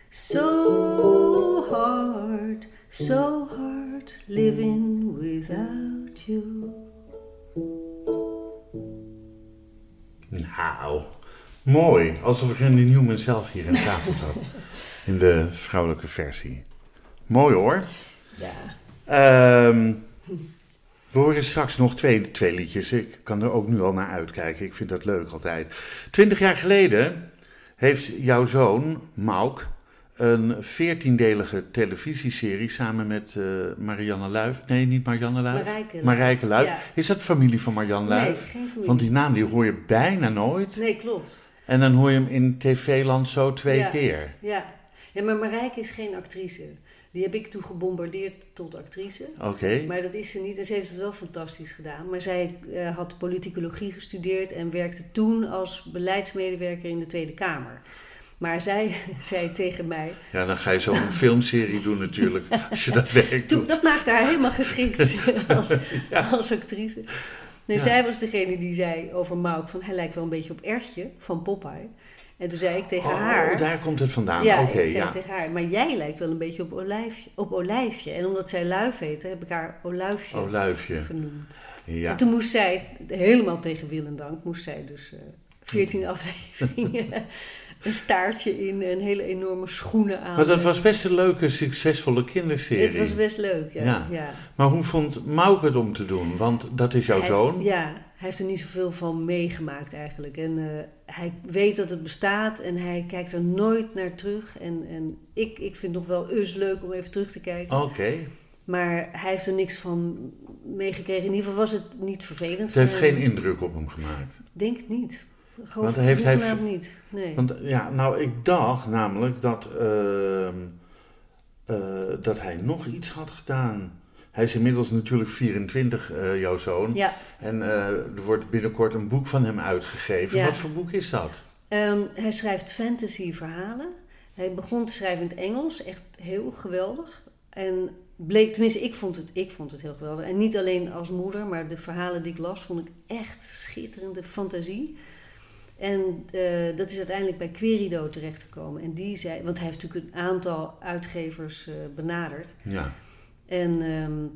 [SPEAKER 3] So hard. So hard living without you.
[SPEAKER 2] Nou, Mooi, alsof Randy Newman zelf hier aan tafel zat. In de vrouwelijke versie. Mooi hoor.
[SPEAKER 3] Ja.
[SPEAKER 2] Ehm, we horen straks nog twee, twee liedjes. Ik kan er ook nu al naar uitkijken. Ik vind dat leuk altijd. Twintig jaar geleden heeft jouw zoon, Mauk, een veertiendelige televisieserie samen met eh, Marianne Luif. Nee, niet Marianne Luif.
[SPEAKER 3] Marijke Luif.
[SPEAKER 2] Marijke Luif.
[SPEAKER 3] Ja.
[SPEAKER 2] Is dat familie van Marianne
[SPEAKER 3] Nee,
[SPEAKER 2] Luif?
[SPEAKER 3] geen familie.
[SPEAKER 2] Want die naam die hoor je bijna nooit.
[SPEAKER 3] Nee, klopt.
[SPEAKER 2] En dan hoor je hem in tv-land zo twee
[SPEAKER 3] Ja.
[SPEAKER 2] keer.
[SPEAKER 3] Ja. ja, maar Marijke is geen actrice. Die heb ik toen gebombardeerd tot actrice.
[SPEAKER 2] Oké.
[SPEAKER 3] Maar dat is ze niet en ze heeft het wel fantastisch gedaan. Maar zij eh, had politicologie gestudeerd en werkte toen als beleidsmedewerker in de Tweede Kamer. Maar zij zei tegen mij,
[SPEAKER 2] Ja, dan ga je zo'n filmserie doen natuurlijk, als je dat werk
[SPEAKER 3] toen,
[SPEAKER 2] doet.
[SPEAKER 3] dat maakte haar helemaal geschikt als, als actrice. Nee,
[SPEAKER 2] Ja.
[SPEAKER 3] zij was degene die zei over Mauk van hij lijkt wel een beetje op Ertje van Popeye. En toen zei ik tegen haar...
[SPEAKER 2] Oh, daar komt het vandaan.
[SPEAKER 3] Ja, ik zei
[SPEAKER 2] ja.
[SPEAKER 3] tegen haar, maar jij lijkt wel een beetje op Olijfje. Op Olijfje. En omdat zij Luif heette, heb ik haar Olijfje
[SPEAKER 2] luifje.
[SPEAKER 3] genoemd.
[SPEAKER 2] Ja.
[SPEAKER 3] En toen moest zij, helemaal tegen wil en dank, moest zij dus eh 14 afleveringen een staartje in en hele enorme schoenen aan.
[SPEAKER 2] Maar dat was best een leuke, succesvolle kinderserie.
[SPEAKER 3] Het was best leuk, ja.
[SPEAKER 2] Ja.
[SPEAKER 3] ja.
[SPEAKER 2] Maar hoe vond Mauk het om te doen? Want dat is jouw
[SPEAKER 3] Hij
[SPEAKER 2] zoon.
[SPEAKER 3] Heeft, ja, hij heeft er niet zoveel van meegemaakt eigenlijk. En eh, hij weet dat het bestaat en hij kijkt er nooit naar terug. En, en ik, ik vind het nog wel eens leuk om even terug te kijken.
[SPEAKER 2] Oké.
[SPEAKER 3] Maar hij heeft er niks van meegekregen. In ieder geval was het niet vervelend.
[SPEAKER 2] Het heeft geen indruk op hem gemaakt.
[SPEAKER 3] Denk het niet. Gewoon
[SPEAKER 2] Want heeft hij-
[SPEAKER 3] hoegenaamd niet. Nee.
[SPEAKER 2] Want ja, nou, ik dacht namelijk dat, ehm, eh, dat hij nog iets had gedaan. Hij is inmiddels natuurlijk 24, eh, jouw zoon.
[SPEAKER 3] Ja,
[SPEAKER 2] En eh, er wordt binnenkort een boek van hem uitgegeven.
[SPEAKER 3] Ja.
[SPEAKER 2] Wat voor boek is dat?
[SPEAKER 3] ehm, hij schrijft fantasy verhalen. Hij begon te schrijven in het Engels. Echt heel geweldig. En bleek, tenminste, ik vond, het, ik vond het heel geweldig. En niet alleen als moeder, maar de verhalen die ik las, vond ik echt schitterende fantasie. En eh, dat is uiteindelijk bij Querido terechtgekomen. En die zei, want hij heeft natuurlijk een aantal uitgevers eh, benaderd.
[SPEAKER 2] Ja.
[SPEAKER 3] En ehm,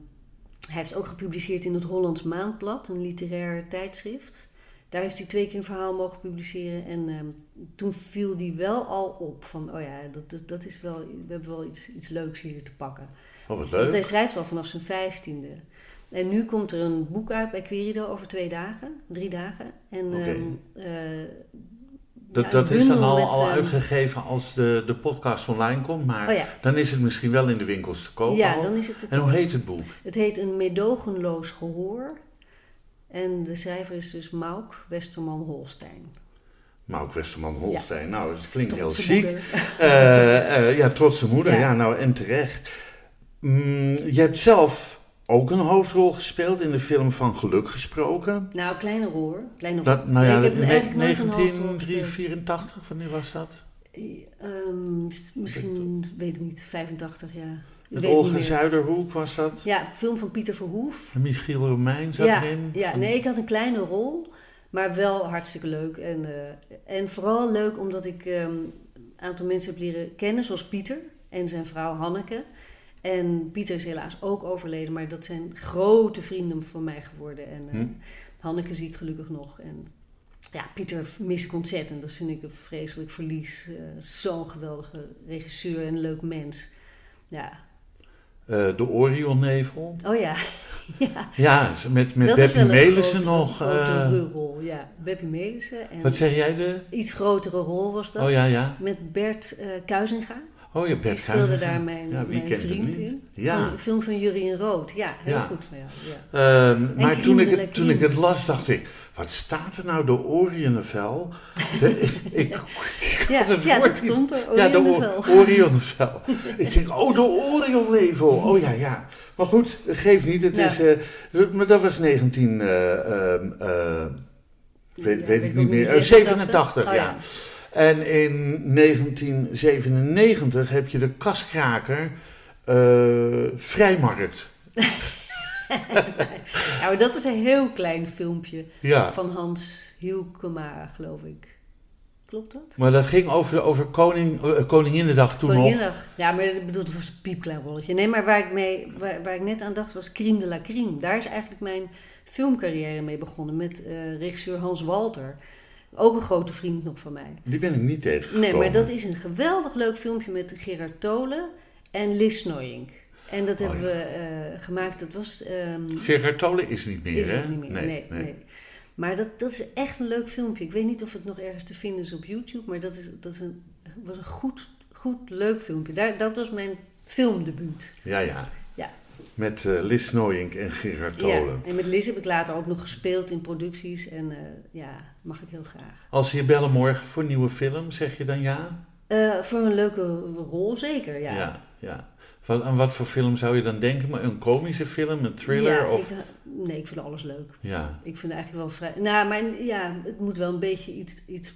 [SPEAKER 3] hij heeft ook gepubliceerd in het Hollands Maandblad, een literair tijdschrift. Daar heeft hij twee keer een verhaal mogen publiceren. En ehm, toen viel die wel al op van, oh ja, dat, dat, dat is wel, we hebben wel iets, iets leuks hier te pakken.
[SPEAKER 2] Oh, wat
[SPEAKER 3] Want hij
[SPEAKER 2] leuk.
[SPEAKER 3] schrijft al vanaf zijn vijftiende. En nu komt er een boek uit bij Querido over twee dagen, drie dagen. En ehm, eh,
[SPEAKER 2] Dat,
[SPEAKER 3] ja,
[SPEAKER 2] dat is dan al,
[SPEAKER 3] met,
[SPEAKER 2] al
[SPEAKER 3] ehm,
[SPEAKER 2] uitgegeven als de, de podcast online komt. Maar
[SPEAKER 3] Oh ja,
[SPEAKER 2] dan is het misschien wel in de winkels te kopen
[SPEAKER 3] ja,
[SPEAKER 2] al.
[SPEAKER 3] dan is het te
[SPEAKER 2] En hoe heet het boek?
[SPEAKER 3] Het heet Een meedogenloos gehoor. En de schrijver is dus Mauk Westerman Holstein.
[SPEAKER 2] Mauk Westerman Holstein. Nou, het klinkt heel chic. Eh, eh, ja, trotse moeder. Ja.
[SPEAKER 3] Ja.
[SPEAKER 2] nou en terecht. Mm, je hebt zelf ook een hoofdrol gespeeld in de film Van Geluk gesproken.
[SPEAKER 3] Nou, kleine rol hoor. Kleine rol.
[SPEAKER 2] Dat, nou ja,
[SPEAKER 3] Nee, ik heb
[SPEAKER 2] ne-
[SPEAKER 3] eigenlijk nooit een hoofdrol gespeeld.
[SPEAKER 2] 1984, wanneer was dat?
[SPEAKER 3] Ehm, misschien, weet ik niet, 85 jaar.
[SPEAKER 2] Met Olga. Zuiderhoek was dat?
[SPEAKER 3] Ja, film van Pieter Verhoef.
[SPEAKER 2] En Michiel Romein zat
[SPEAKER 3] Ja,
[SPEAKER 2] erin?
[SPEAKER 3] ja, nee, ik had een kleine rol, maar wel hartstikke leuk. En, eh, en vooral leuk omdat ik ehm, een aantal mensen heb leren kennen, zoals Pieter en zijn vrouw Hanneke. En Pieter is helaas ook overleden, maar dat zijn grote vrienden van mij geworden. En eh,
[SPEAKER 2] Hm.
[SPEAKER 3] Hanneke zie ik gelukkig nog. En ja, Pieter mis ik ontzettend. Dat vind ik een vreselijk verlies. Eh, Zo'n geweldige regisseur en een leuk mens. Ja.
[SPEAKER 2] Eh, de Orionnevel.
[SPEAKER 3] Oh ja. ja.
[SPEAKER 2] Ja, met, met
[SPEAKER 3] dat
[SPEAKER 2] Beppie
[SPEAKER 3] een
[SPEAKER 2] Melissen
[SPEAKER 3] grote-
[SPEAKER 2] nog.
[SPEAKER 3] grote
[SPEAKER 2] eh,
[SPEAKER 3] rol, ja. Beppie Melissen. En
[SPEAKER 2] wat zeg jij? De...
[SPEAKER 3] iets grotere rol was dat.
[SPEAKER 2] Oh ja, ja.
[SPEAKER 3] Met Bert Kuizinga.
[SPEAKER 2] Oh ja,
[SPEAKER 3] Die speelde daar mijn,
[SPEAKER 2] Ja, wie
[SPEAKER 3] mijn vriend
[SPEAKER 2] niet?
[SPEAKER 3] in.
[SPEAKER 2] Ja.
[SPEAKER 3] Van, een film van Jurien Rood. Ja, heel
[SPEAKER 2] Ja.
[SPEAKER 3] goed van jou. Ja.
[SPEAKER 2] Ehm, maar toen ik, het, toen ik het las, dacht ik, wat staat er nou, de Orionnevel? Ik, ik,
[SPEAKER 3] Ja,
[SPEAKER 2] het
[SPEAKER 3] ja,
[SPEAKER 2] woord
[SPEAKER 3] dat stond er.
[SPEAKER 2] ja, de. Orionnevel. ik denk, oh, de Orionnevel. Oh ja, ja. Maar goed, geeft niet. Het
[SPEAKER 3] Ja.
[SPEAKER 2] is, eh, maar dat was 19... eh, ehm, eh, weet,
[SPEAKER 3] Ja,
[SPEAKER 2] weet
[SPEAKER 3] ik
[SPEAKER 2] niet meer. Eh,
[SPEAKER 3] 87,
[SPEAKER 2] 87,
[SPEAKER 3] Oh,
[SPEAKER 2] ja. En in 1997 heb je de kaskraker eh, Vrijmarkt.
[SPEAKER 3] Ja, maar dat was een heel klein filmpje
[SPEAKER 2] Ja.
[SPEAKER 3] van Hans Hielkema, geloof ik. Klopt dat?
[SPEAKER 2] Maar dat ging over, over koning, eh, Koninginnedag toen nog.
[SPEAKER 3] Koninginnedag. Ja, maar ik bedoel, het was een piepklein rolletje. Nee, maar waar ik, mee, waar, waar ik net aan dacht was Crime de la Crime. Daar is eigenlijk mijn filmcarrière mee begonnen met eh, regisseur Hans Walter. Ook een grote vriend nog van mij.
[SPEAKER 2] Die ben ik niet tegengekomen.
[SPEAKER 3] Nee, maar dat is een geweldig leuk filmpje met Gerard Tolen en Lis Snoyink. En dat
[SPEAKER 2] Oh,
[SPEAKER 3] hebben
[SPEAKER 2] ja.
[SPEAKER 3] we eh, gemaakt. Dat was. ehm,
[SPEAKER 2] Gerard Tolen is niet meer,
[SPEAKER 3] is
[SPEAKER 2] hè?
[SPEAKER 3] niet meer. Nee, nee. Maar dat, dat is echt een leuk filmpje. Ik weet niet of het nog ergens te vinden is op YouTube, maar dat, is, dat is een, was een goed, goed, leuk filmpje. Daar, dat was mijn filmdebuut.
[SPEAKER 2] Ja, ja.
[SPEAKER 3] Ja.
[SPEAKER 2] Met eh Lis Nooyink en Gerard
[SPEAKER 3] Ja,
[SPEAKER 2] Tolen.
[SPEAKER 3] en met Liz heb ik later ook nog gespeeld in producties. En eh, ja, mag ik heel graag.
[SPEAKER 2] Als ze je bellen morgen voor een nieuwe film, zeg je dan ja?
[SPEAKER 3] Eh, voor een leuke rol zeker, ja.
[SPEAKER 2] Ja, ja. Wat, aan wat voor film zou je dan denken? Maar een komische film, een thriller?
[SPEAKER 3] Ja,
[SPEAKER 2] of...
[SPEAKER 3] ik, nee, ik vind alles leuk.
[SPEAKER 2] Ja,
[SPEAKER 3] Ik vind eigenlijk wel vrij. Nou, maar ja, het moet wel een beetje iets, iets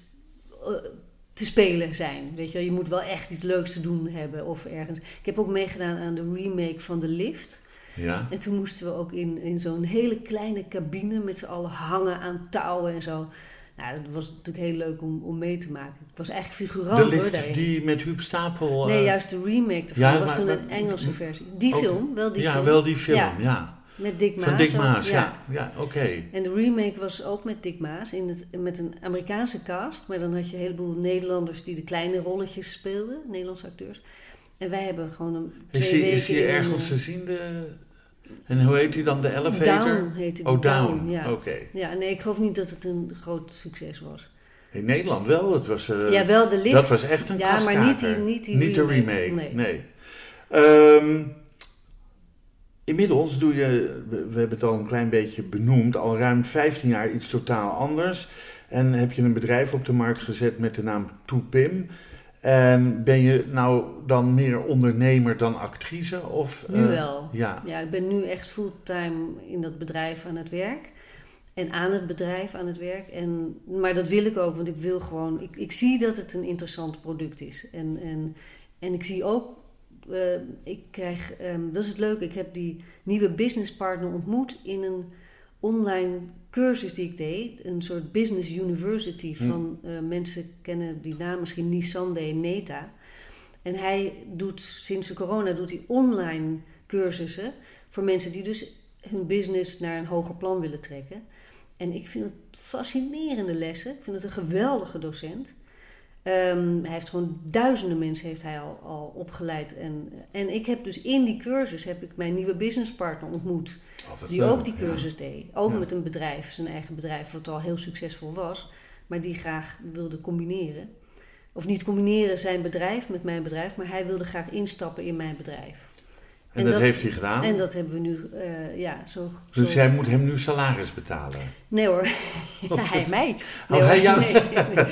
[SPEAKER 3] te spelen zijn. Weet je, wel. je moet wel echt iets leuks te doen hebben of ergens. Ik heb ook meegedaan aan de remake van The Lift.
[SPEAKER 2] Ja.
[SPEAKER 3] En toen moesten we ook in, in zo'n hele kleine cabine met z'n allen hangen aan touwen en zo. Nou, dat was natuurlijk heel leuk om, om mee te maken. Ik was eigenlijk
[SPEAKER 2] De
[SPEAKER 3] figurant hoor
[SPEAKER 2] lift
[SPEAKER 3] daarin.
[SPEAKER 2] die met Huub Stapel...
[SPEAKER 3] Nee,
[SPEAKER 2] eh,
[SPEAKER 3] juist de remake ervan.
[SPEAKER 2] ja,
[SPEAKER 3] dat was
[SPEAKER 2] maar-
[SPEAKER 3] toen een Engelse versie. Die
[SPEAKER 2] Ook-
[SPEAKER 3] film, wel die
[SPEAKER 2] ja,
[SPEAKER 3] film.
[SPEAKER 2] wel die film,
[SPEAKER 3] Ja.
[SPEAKER 2] ja.
[SPEAKER 3] Met Dick Maas.
[SPEAKER 2] Van Dick
[SPEAKER 3] ook,
[SPEAKER 2] Maas, ja. Ja, oké.
[SPEAKER 3] En de remake was ook met Dick Maas in het, met een Amerikaanse cast. Maar dan had je een heleboel Nederlanders die de kleine rolletjes speelden, Nederlandse acteurs. En wij hebben gewoon een twee
[SPEAKER 2] Is die,
[SPEAKER 3] weken
[SPEAKER 2] is die ergens te zien? De... En hoe heet die dan? De elevator?
[SPEAKER 3] Down heette die.
[SPEAKER 2] Oh, Down.
[SPEAKER 3] ja.
[SPEAKER 2] Oké.
[SPEAKER 3] Ja, nee, ik geloof niet dat het een groot succes was.
[SPEAKER 2] In Nederland wel. Het was, eh,
[SPEAKER 3] ja, wel de lift.
[SPEAKER 2] dat was echt een
[SPEAKER 3] Ja, maar niet die, niet die
[SPEAKER 2] Niet de
[SPEAKER 3] remake.
[SPEAKER 2] remake,
[SPEAKER 3] Nee.
[SPEAKER 2] nee. Ehm, inmiddels doe je, we hebben het al een klein beetje benoemd, al ruim 15 jaar iets totaal anders. En heb je een bedrijf op de markt gezet met de naam Toepim. En ben je nou dan meer ondernemer dan actrice? Of,
[SPEAKER 3] Nu
[SPEAKER 2] eh,
[SPEAKER 3] wel.
[SPEAKER 2] Ja,
[SPEAKER 3] Ja, ik ben nu echt fulltime in dat bedrijf aan het werk. En aan het bedrijf aan het werk. En, maar dat wil ik ook, want ik wil gewoon... Ik, ik zie dat het een interessant product is. En, en, en ik zie ook... eh, ik krijg... ehm, dat is het leuke. Ik heb die nieuwe businesspartner ontmoet in een online cursus die ik deed. Een soort business university
[SPEAKER 2] Hm.
[SPEAKER 3] van eh, mensen kennen die naam misschien Nisande Neta. En hij doet sinds de corona doet hij online cursussen voor mensen die dus hun business naar een hoger plan willen trekken. En ik vind het fascinerende lessen. Ik vind het een geweldige docent. Ehm, hij heeft gewoon duizenden mensen heeft hij al, al opgeleid. En, en ik heb dus in die cursus heb ik mijn nieuwe businesspartner ontmoet.
[SPEAKER 2] Oh,
[SPEAKER 3] Die ook die
[SPEAKER 2] ja.
[SPEAKER 3] cursus deed. Ook
[SPEAKER 2] Ja.
[SPEAKER 3] met een bedrijf, zijn eigen bedrijf, wat al heel succesvol was. Maar die graag wilde combineren. Of niet combineren zijn bedrijf met mijn bedrijf, maar hij wilde graag instappen in mijn bedrijf.
[SPEAKER 2] En,
[SPEAKER 3] En
[SPEAKER 2] dat,
[SPEAKER 3] dat-
[SPEAKER 2] heeft hij gedaan.
[SPEAKER 3] En dat hebben we nu, eh, ja, zo...
[SPEAKER 2] dus
[SPEAKER 3] zo-
[SPEAKER 2] jij moet hem nu salaris betalen.
[SPEAKER 3] Nee hoor, ja, hij mij.
[SPEAKER 2] Oh, hij jou.
[SPEAKER 3] nee, nee.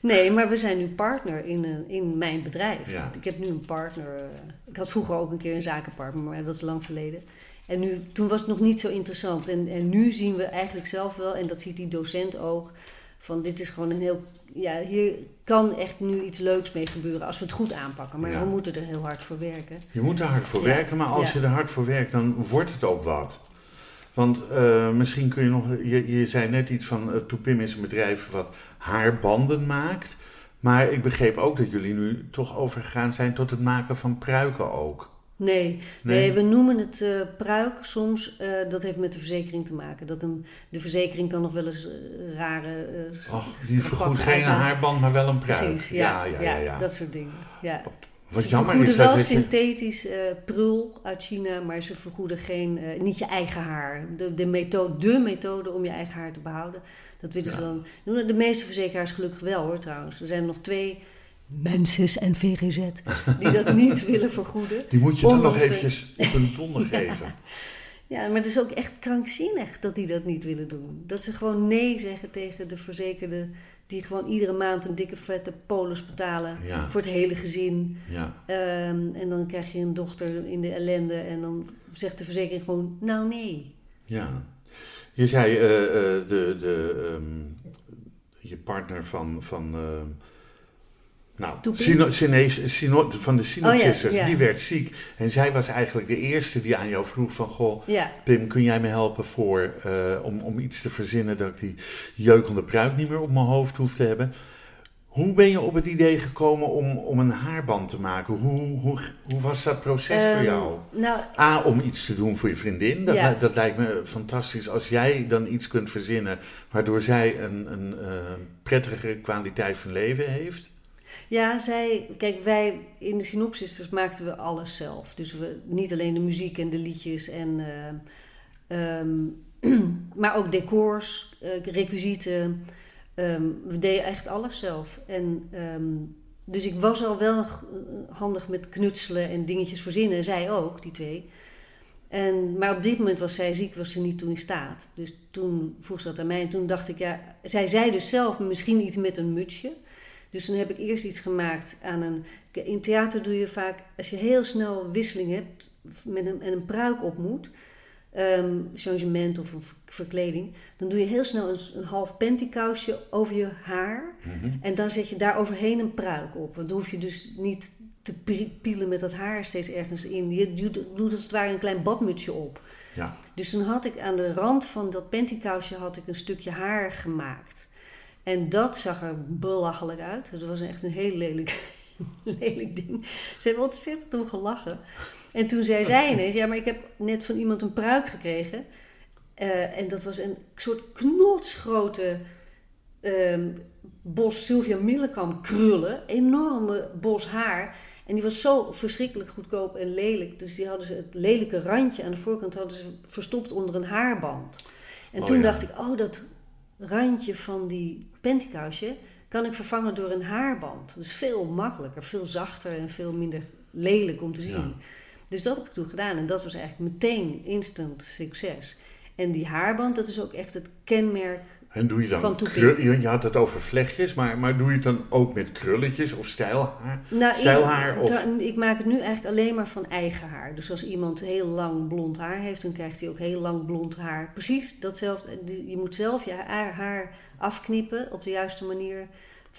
[SPEAKER 3] Nee, maar we zijn nu partner in, eh, in mijn bedrijf.
[SPEAKER 2] Ja.
[SPEAKER 3] Ik heb nu een partner. eh, ik had vroeger ook een keer een zakenpartner, maar dat is lang geleden. En nu, toen was het nog niet zo interessant. En, en nu zien we eigenlijk zelf wel, en dat ziet die docent ook, van dit is gewoon een heel. Ja, hier kan echt nu iets leuks mee gebeuren als we het goed aanpakken. Maar
[SPEAKER 2] Ja.
[SPEAKER 3] we moeten er heel hard voor werken.
[SPEAKER 2] Je moet er hard voor
[SPEAKER 3] Ja.
[SPEAKER 2] werken, maar als je er hard voor werkt, dan wordt het ook wat. Want eh, misschien kun je nog, je, je zei net iets van uh, Toepim is een bedrijf wat haarbanden maakt. Maar ik begreep ook dat jullie nu toch overgegaan zijn tot het maken van pruiken ook.
[SPEAKER 3] Nee,
[SPEAKER 2] Nee?
[SPEAKER 3] nee. we noemen het eh, pruik soms. dat heeft met de verzekering te maken. Dat een, de verzekering kan nog wel eens rare.
[SPEAKER 2] Och, die vergoedt geen haarband, maar wel een pruik.
[SPEAKER 3] Precies, ja,
[SPEAKER 2] ja, ja, ja.
[SPEAKER 3] dat soort dingen. Ja.
[SPEAKER 2] Wat
[SPEAKER 3] ze
[SPEAKER 2] jammer
[SPEAKER 3] vergoeden
[SPEAKER 2] is dat
[SPEAKER 3] wel
[SPEAKER 2] het-
[SPEAKER 3] synthetisch eh, prul uit China, maar ze vergoeden geen, eh, niet je eigen haar. De, de, methode, de methode om je eigen haar te behouden, dat willen ze dan. doen De meeste verzekeraars gelukkig wel hoor trouwens. Er zijn nog twee, Mensis en VGZ, die dat niet willen vergoeden.
[SPEAKER 2] Die moet je dan nog eventjes op een donder geven.
[SPEAKER 3] Ja, maar het is ook echt krankzinnig dat die dat niet willen doen. Dat ze gewoon nee zeggen tegen de verzekerden die gewoon iedere maand een dikke vette polis betalen
[SPEAKER 2] Ja.
[SPEAKER 3] voor het hele gezin.
[SPEAKER 2] Ja.
[SPEAKER 3] Ehm, en dan krijg je een dochter in de ellende en dan zegt de verzekering gewoon, nou nee.
[SPEAKER 2] Ja. Je zei eh, eh, de, de, ehm, je partner van, van ehm, nou? Sino, Sino- van de
[SPEAKER 3] Oh ja,
[SPEAKER 2] Sinopsisters,
[SPEAKER 3] ja.
[SPEAKER 2] die werd ziek. En zij was eigenlijk de eerste die aan jou vroeg van, goh,
[SPEAKER 3] Ja,
[SPEAKER 2] Pim, kun jij me helpen voor, eh, om, om iets te verzinnen dat ik die jeukende pruik niet meer op mijn hoofd hoef te hebben? Hoe ben je op het idee gekomen om, om een haarband te maken? Hoe, hoe, hoe was dat proces voor
[SPEAKER 3] Ehm,
[SPEAKER 2] jou?
[SPEAKER 3] Nou,
[SPEAKER 2] A, om iets te doen voor je vriendin. Dat,
[SPEAKER 3] Ja.
[SPEAKER 2] dat lijkt me fantastisch als jij dan iets kunt verzinnen waardoor zij een, een eh, prettigere kwaliteit van leven heeft.
[SPEAKER 3] Ja, zij, kijk, wij in de synopsis maakten we alles zelf. Dus we, niet alleen de muziek en de liedjes, en, eh, ehm, maar ook decors, eh requisieten. Ehm, we deden echt alles zelf. En, ehm, dus ik was al wel handig met knutselen en dingetjes verzinnen. Zij ook, die twee. En, maar op dit moment was zij ziek, was ze niet toe in staat. Dus toen vroeg ze dat aan mij. En toen dacht ik, ja, zij zei dus zelf misschien iets met een mutsje. Dus toen heb ik eerst iets gemaakt aan een. In theater doe je vaak, als je heel snel wisseling hebt met een, en een pruik op moet, ehm, changement of een ver- verkleding, dan doe je heel snel een, een half pantykousje over je haar. En dan zet je daar overheen een pruik op. Want dan hoef je dus niet te pielen met dat haar steeds ergens in. Je doet, doet als het ware een klein badmutsje op.
[SPEAKER 2] Ja.
[SPEAKER 3] Dus toen had ik aan de rand van dat pantykousje had ik een stukje haar gemaakt. En dat zag er belachelijk uit. Het was echt een heel lelijk, lelijk ding. Ze hebben ontzettend om gelachen. En toen zei zij ineens, ja, maar ik heb net van iemand een pruik gekregen. Eh, en dat was een soort knotsgrote ehm, bos Sylvia Millekam krullen. Enorme bos haar. En die was zo verschrikkelijk goedkoop en lelijk. Dus die hadden ze het lelijke randje aan de voorkant hadden ze verstopt onder een haarband. En
[SPEAKER 2] Oh
[SPEAKER 3] toen
[SPEAKER 2] ja.
[SPEAKER 3] dacht ik, oh, dat randje van die pantykousje kan ik vervangen door een haarband. Dat is veel makkelijker, veel zachter en veel minder lelijk om te zien.
[SPEAKER 2] Ja.
[SPEAKER 3] Dus dat heb ik toen gedaan en dat was eigenlijk meteen instant succes. En die haarband, dat is ook echt het kenmerk.
[SPEAKER 2] En doe je dan je, had het over vlechtjes, maar, maar doe je het dan ook met krulletjes of stijlhaar?
[SPEAKER 3] Nou,
[SPEAKER 2] Stijlhaar
[SPEAKER 3] ik,
[SPEAKER 2] of-
[SPEAKER 3] ik maak het nu eigenlijk alleen maar van eigen haar. Dus als iemand heel lang blond haar heeft, dan krijgt hij ook heel lang blond haar. Precies datzelfde. Je moet zelf je haar, haar afknippen op de juiste manier,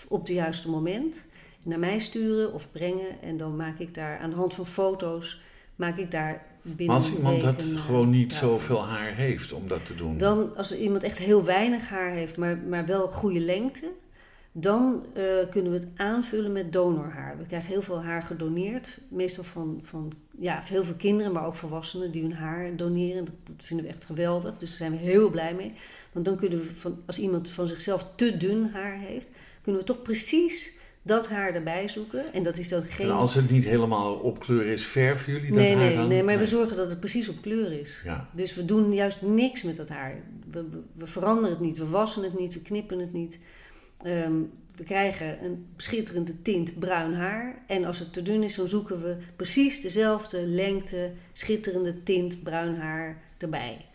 [SPEAKER 3] op het juiste moment. Naar mij sturen of brengen. En dan maak ik daar aan de hand van foto's, maak ik daar
[SPEAKER 2] Maar als iemand dat gewoon niet
[SPEAKER 3] ja,
[SPEAKER 2] zoveel haar heeft om dat te doen.
[SPEAKER 3] Dan, als iemand echt heel weinig haar heeft, maar, maar wel goede lengte, dan eh, kunnen we het aanvullen met donorhaar. We krijgen heel veel haar gedoneerd. Meestal van, van ja, heel veel kinderen, maar ook volwassenen die hun haar doneren. Dat, dat vinden we echt geweldig. Dus daar zijn we heel blij mee. Want dan kunnen we, van, als iemand van zichzelf te dun haar heeft, kunnen we toch precies dat haar erbij zoeken. En dat is dan geen.
[SPEAKER 2] En als het niet helemaal op kleur is, verven jullie dat
[SPEAKER 3] nee,
[SPEAKER 2] haar
[SPEAKER 3] nee,
[SPEAKER 2] dan?
[SPEAKER 3] nee, maar we zorgen dat het precies op kleur is.
[SPEAKER 2] Ja.
[SPEAKER 3] Dus we doen juist niks met dat haar. We, we, we veranderen het niet, we wassen het niet, we knippen het niet. Ehm, we krijgen een schitterende tint bruin haar. En als het te dun is, dan zoeken we precies dezelfde lengte, schitterende tint bruin haar erbij.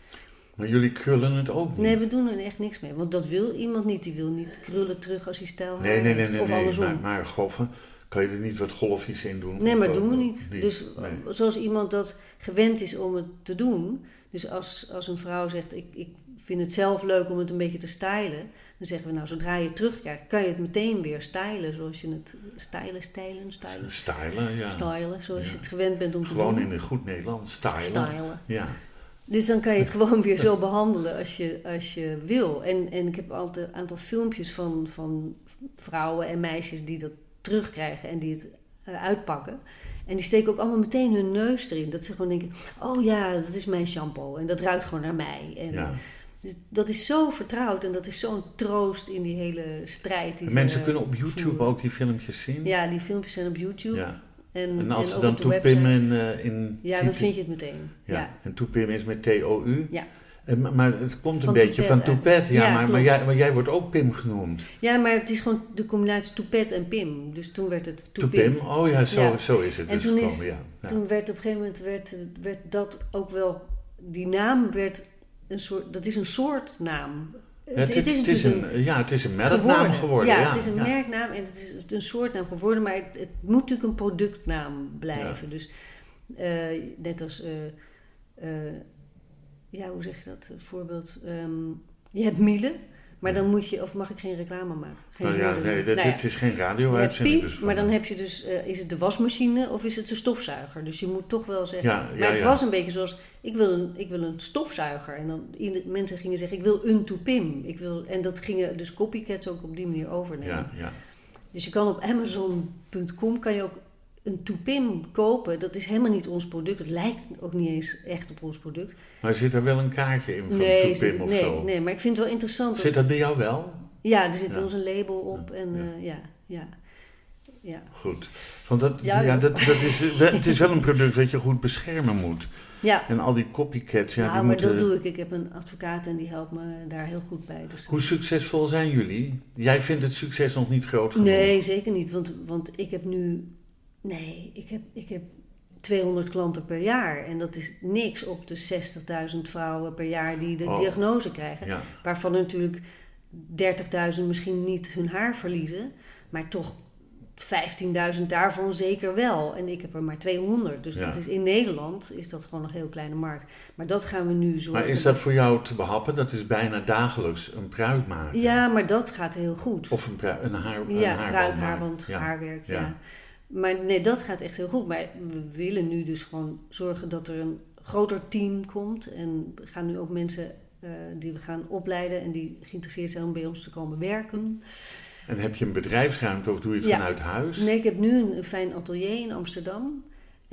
[SPEAKER 2] Maar jullie krullen het ook niet?
[SPEAKER 3] Nee, we doen er echt niks mee. Want dat wil iemand niet. Die wil niet krullen terug als hij stijl
[SPEAKER 2] nee, nee, nee, nee,
[SPEAKER 3] of
[SPEAKER 2] nee,
[SPEAKER 3] andersom.
[SPEAKER 2] Maar, maar golven, kan je er niet wat golfjes in doen?
[SPEAKER 3] Nee, maar doen we niet.
[SPEAKER 2] Niet,
[SPEAKER 3] Dus
[SPEAKER 2] nee.
[SPEAKER 3] zoals iemand dat gewend is om het te doen. Dus als, als een vrouw zegt, ik, ik vind het zelf leuk om het een beetje te stylen. Dan zeggen we, nou, zodra je het terugkrijgt, kan je het meteen weer stylen. Zoals je het... Stylen, stylen, stylen.
[SPEAKER 2] Stylen, ja.
[SPEAKER 3] Stylen, zoals
[SPEAKER 2] Ja.
[SPEAKER 3] je het gewend bent om te
[SPEAKER 2] Gewoon
[SPEAKER 3] doen.
[SPEAKER 2] in een goed Nederlands, stylen.
[SPEAKER 3] Stylen.
[SPEAKER 2] Ja.
[SPEAKER 3] Dus dan kan je het gewoon weer zo behandelen als je, als je wil. En, en ik heb altijd een aantal filmpjes van, van vrouwen en meisjes die dat terugkrijgen en die het eh, uitpakken. En die steken ook allemaal meteen hun neus erin. Dat ze gewoon denken, oh ja, dat is mijn shampoo. En dat ruikt gewoon naar mij. En
[SPEAKER 2] ja.
[SPEAKER 3] dus dat is zo vertrouwd en dat is zo'n troost in die hele strijd. Die
[SPEAKER 2] mensen kunnen op YouTube
[SPEAKER 3] voeren.
[SPEAKER 2] ook die filmpjes zien?
[SPEAKER 3] Ja, die filmpjes zijn op YouTube.
[SPEAKER 2] Ja.
[SPEAKER 3] En,
[SPEAKER 2] En als
[SPEAKER 3] en
[SPEAKER 2] ze dan
[SPEAKER 3] op de
[SPEAKER 2] toepim
[SPEAKER 3] website.
[SPEAKER 2] en uh, in...
[SPEAKER 3] Ja, dan vind je het meteen.
[SPEAKER 2] Ja.
[SPEAKER 3] ja.
[SPEAKER 2] En toepim is met T-O-U?
[SPEAKER 3] Ja.
[SPEAKER 2] En, maar- maar het komt een beetje
[SPEAKER 3] toepet,
[SPEAKER 2] van toepet. Ja,
[SPEAKER 3] Ja,
[SPEAKER 2] maar, maar, jij, maar jij wordt ook Pim genoemd.
[SPEAKER 3] Ja, maar het is gewoon de combinatie toepet en pim. Dus toen werd het toepim.
[SPEAKER 2] Toepim? Oh ja, zo,
[SPEAKER 3] Ja.
[SPEAKER 2] zo is het
[SPEAKER 3] En
[SPEAKER 2] dus
[SPEAKER 3] toen,
[SPEAKER 2] gekomen.
[SPEAKER 3] is.
[SPEAKER 2] Ja.
[SPEAKER 3] toen werd op een gegeven moment werd, werd dat ook wel... Die naam werd een soort... Dat is een soort naam.
[SPEAKER 2] Het, het is een, ja, het is een merknaam geworden.
[SPEAKER 3] Ja,
[SPEAKER 2] ja,
[SPEAKER 3] het is een
[SPEAKER 2] ja.
[SPEAKER 3] merknaam en het is een soortnaam geworden. Maar het, het moet natuurlijk een productnaam blijven. Dus eh, net als... eh, eh, ja, hoe zeg je dat? Voorbeeld... ehm, je hebt Miele, maar dan moet je... Of mag ik geen reclame maken? Geen
[SPEAKER 2] Nou ja, nee, dat,
[SPEAKER 3] Nou ja.
[SPEAKER 2] het is geen radio-uitzending. dus
[SPEAKER 3] maar dan heb je dus, eh, is het de wasmachine of is het de stofzuiger? Dus je moet toch wel zeggen.
[SPEAKER 2] Ja, ja,
[SPEAKER 3] maar het was een beetje zoals, ik wil een, ik wil een stofzuiger. En dan ieder- mensen gingen zeggen, ik wil een toepim. Ik wil, en dat gingen dus copycats ook op die manier overnemen.
[SPEAKER 2] Ja, ja.
[SPEAKER 3] Dus je kan op Amazon.com kan je ook een toepim kopen. Dat is helemaal niet ons product. Het lijkt ook niet eens echt op ons product.
[SPEAKER 2] Maar zit er wel een kaartje in van
[SPEAKER 3] nee,
[SPEAKER 2] Toepim
[SPEAKER 3] zit-
[SPEAKER 2] of
[SPEAKER 3] nee,
[SPEAKER 2] zo?
[SPEAKER 3] nee, maar ik vind het wel interessant.
[SPEAKER 2] Zit dat bij jou wel?
[SPEAKER 3] Ja, er zit bij
[SPEAKER 2] Ja.
[SPEAKER 3] ons een label op. En
[SPEAKER 2] Ja.
[SPEAKER 3] eh, ja, ja, ja.
[SPEAKER 2] Goed. Want dat,
[SPEAKER 3] Ja,
[SPEAKER 2] ja, dat, dat is, het is wel een product dat je goed beschermen moet.
[SPEAKER 3] Ja,
[SPEAKER 2] En al die copycats, ja,
[SPEAKER 3] nou,
[SPEAKER 2] die
[SPEAKER 3] maar
[SPEAKER 2] moeten...
[SPEAKER 3] dat doe ik. Ik heb een advocaat en die helpt me daar heel goed bij. Dus
[SPEAKER 2] Hoe succesvol zijn jullie? Jij vindt het succes nog niet groot genoeg?
[SPEAKER 3] Nee, zeker niet. Want, want ik heb nu. Nee, ik heb, ik heb 200 klanten per jaar. En dat is niks op de 60.000 vrouwen per jaar die de
[SPEAKER 2] Oh.
[SPEAKER 3] diagnose krijgen.
[SPEAKER 2] Ja.
[SPEAKER 3] Waarvan natuurlijk 30.000 misschien niet hun haar verliezen. Maar toch 15.000 daarvan zeker wel. En ik heb er maar 200. Dus
[SPEAKER 2] Ja.
[SPEAKER 3] dat is, in Nederland is dat gewoon een heel kleine markt. Maar dat gaan we nu zorgen.
[SPEAKER 2] Maar is dat voor jou te behappen? Dat is bijna dagelijks een pruik maken.
[SPEAKER 3] Ja, maar dat gaat heel goed.
[SPEAKER 2] Of een, prui- een, haar, een
[SPEAKER 3] Ja,
[SPEAKER 2] haarband
[SPEAKER 3] pruik,
[SPEAKER 2] maken.
[SPEAKER 3] haarband,
[SPEAKER 2] Ja.
[SPEAKER 3] haarwerk, ja. Maar nee, dat gaat echt heel goed. Maar we willen nu dus gewoon zorgen dat er een groter team komt. En we gaan nu ook mensen eh, die we gaan opleiden en die geïnteresseerd zijn om bij ons te komen werken.
[SPEAKER 2] En heb je een bedrijfsruimte of doe je het
[SPEAKER 3] Ja.
[SPEAKER 2] vanuit huis?
[SPEAKER 3] Nee, ik heb nu een fijn atelier in Amsterdam.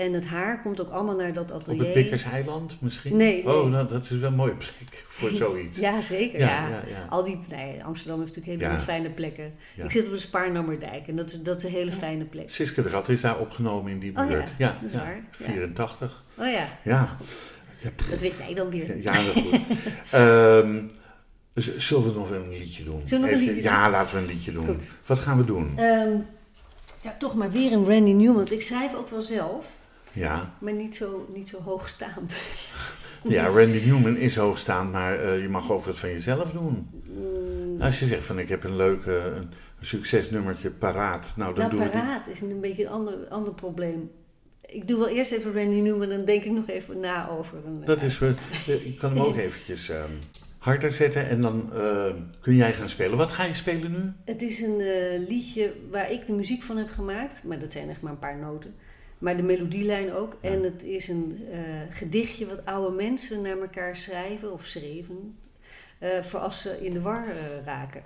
[SPEAKER 3] En het haar komt ook allemaal naar dat
[SPEAKER 2] Op
[SPEAKER 3] atelier.
[SPEAKER 2] het Pikkerseiland misschien?
[SPEAKER 3] Nee,
[SPEAKER 2] Oh, nou, dat is wel een mooie plek voor zoiets.
[SPEAKER 3] Ja, zeker.
[SPEAKER 2] Ja,
[SPEAKER 3] Ja,
[SPEAKER 2] ja, ja.
[SPEAKER 3] Al die, nee, Amsterdam heeft natuurlijk hele fijne plekken. Ik zit op de Spaarnammerdijk en dat is, dat is een hele fijne plek.
[SPEAKER 2] Siske de Rat is daar opgenomen in die
[SPEAKER 3] Oh
[SPEAKER 2] buurt.
[SPEAKER 3] ja, dat is waar, ja.
[SPEAKER 2] 84.
[SPEAKER 3] Oh ja,
[SPEAKER 2] Ja,
[SPEAKER 3] dat weet jij dan weer.
[SPEAKER 2] ja, dat goed. Ehm, zullen we nog een liedje doen?
[SPEAKER 3] Zullen we nog een
[SPEAKER 2] Even-
[SPEAKER 3] liedje
[SPEAKER 2] Ja, laten we een liedje doen.
[SPEAKER 3] Goed.
[SPEAKER 2] Wat gaan we doen?
[SPEAKER 3] Ehm, ja, toch maar weer een Randy Newman. Want ik schrijf ook wel zelf,
[SPEAKER 2] Ja,
[SPEAKER 3] maar niet zo, niet zo hoogstaand.
[SPEAKER 2] ja Randy Newman is hoogstaand, maar eh, je mag ook wat van jezelf doen.
[SPEAKER 3] Mm,
[SPEAKER 2] Als je zegt van ik heb een leuk een, succesnummertje paraat, nou dan
[SPEAKER 3] nou,
[SPEAKER 2] doe ik
[SPEAKER 3] paraat is een beetje een ander, ander probleem. Ik doe wel eerst even Randy Newman, dan denk ik nog even na over. Een,
[SPEAKER 2] Dat is, eh, ik kan hem ook eventjes ehm, harder zetten en dan eh, kun jij gaan spelen. Wat ga je spelen nu?
[SPEAKER 3] Het is een liedje waar ik de muziek van heb gemaakt, maar dat zijn echt maar een paar noten. Maar de melodielijn ook.
[SPEAKER 2] Ja.
[SPEAKER 3] En het is een eh, gedichtje wat oude mensen naar elkaar schrijven of schreven. eh, voor als ze in de war eh, raken.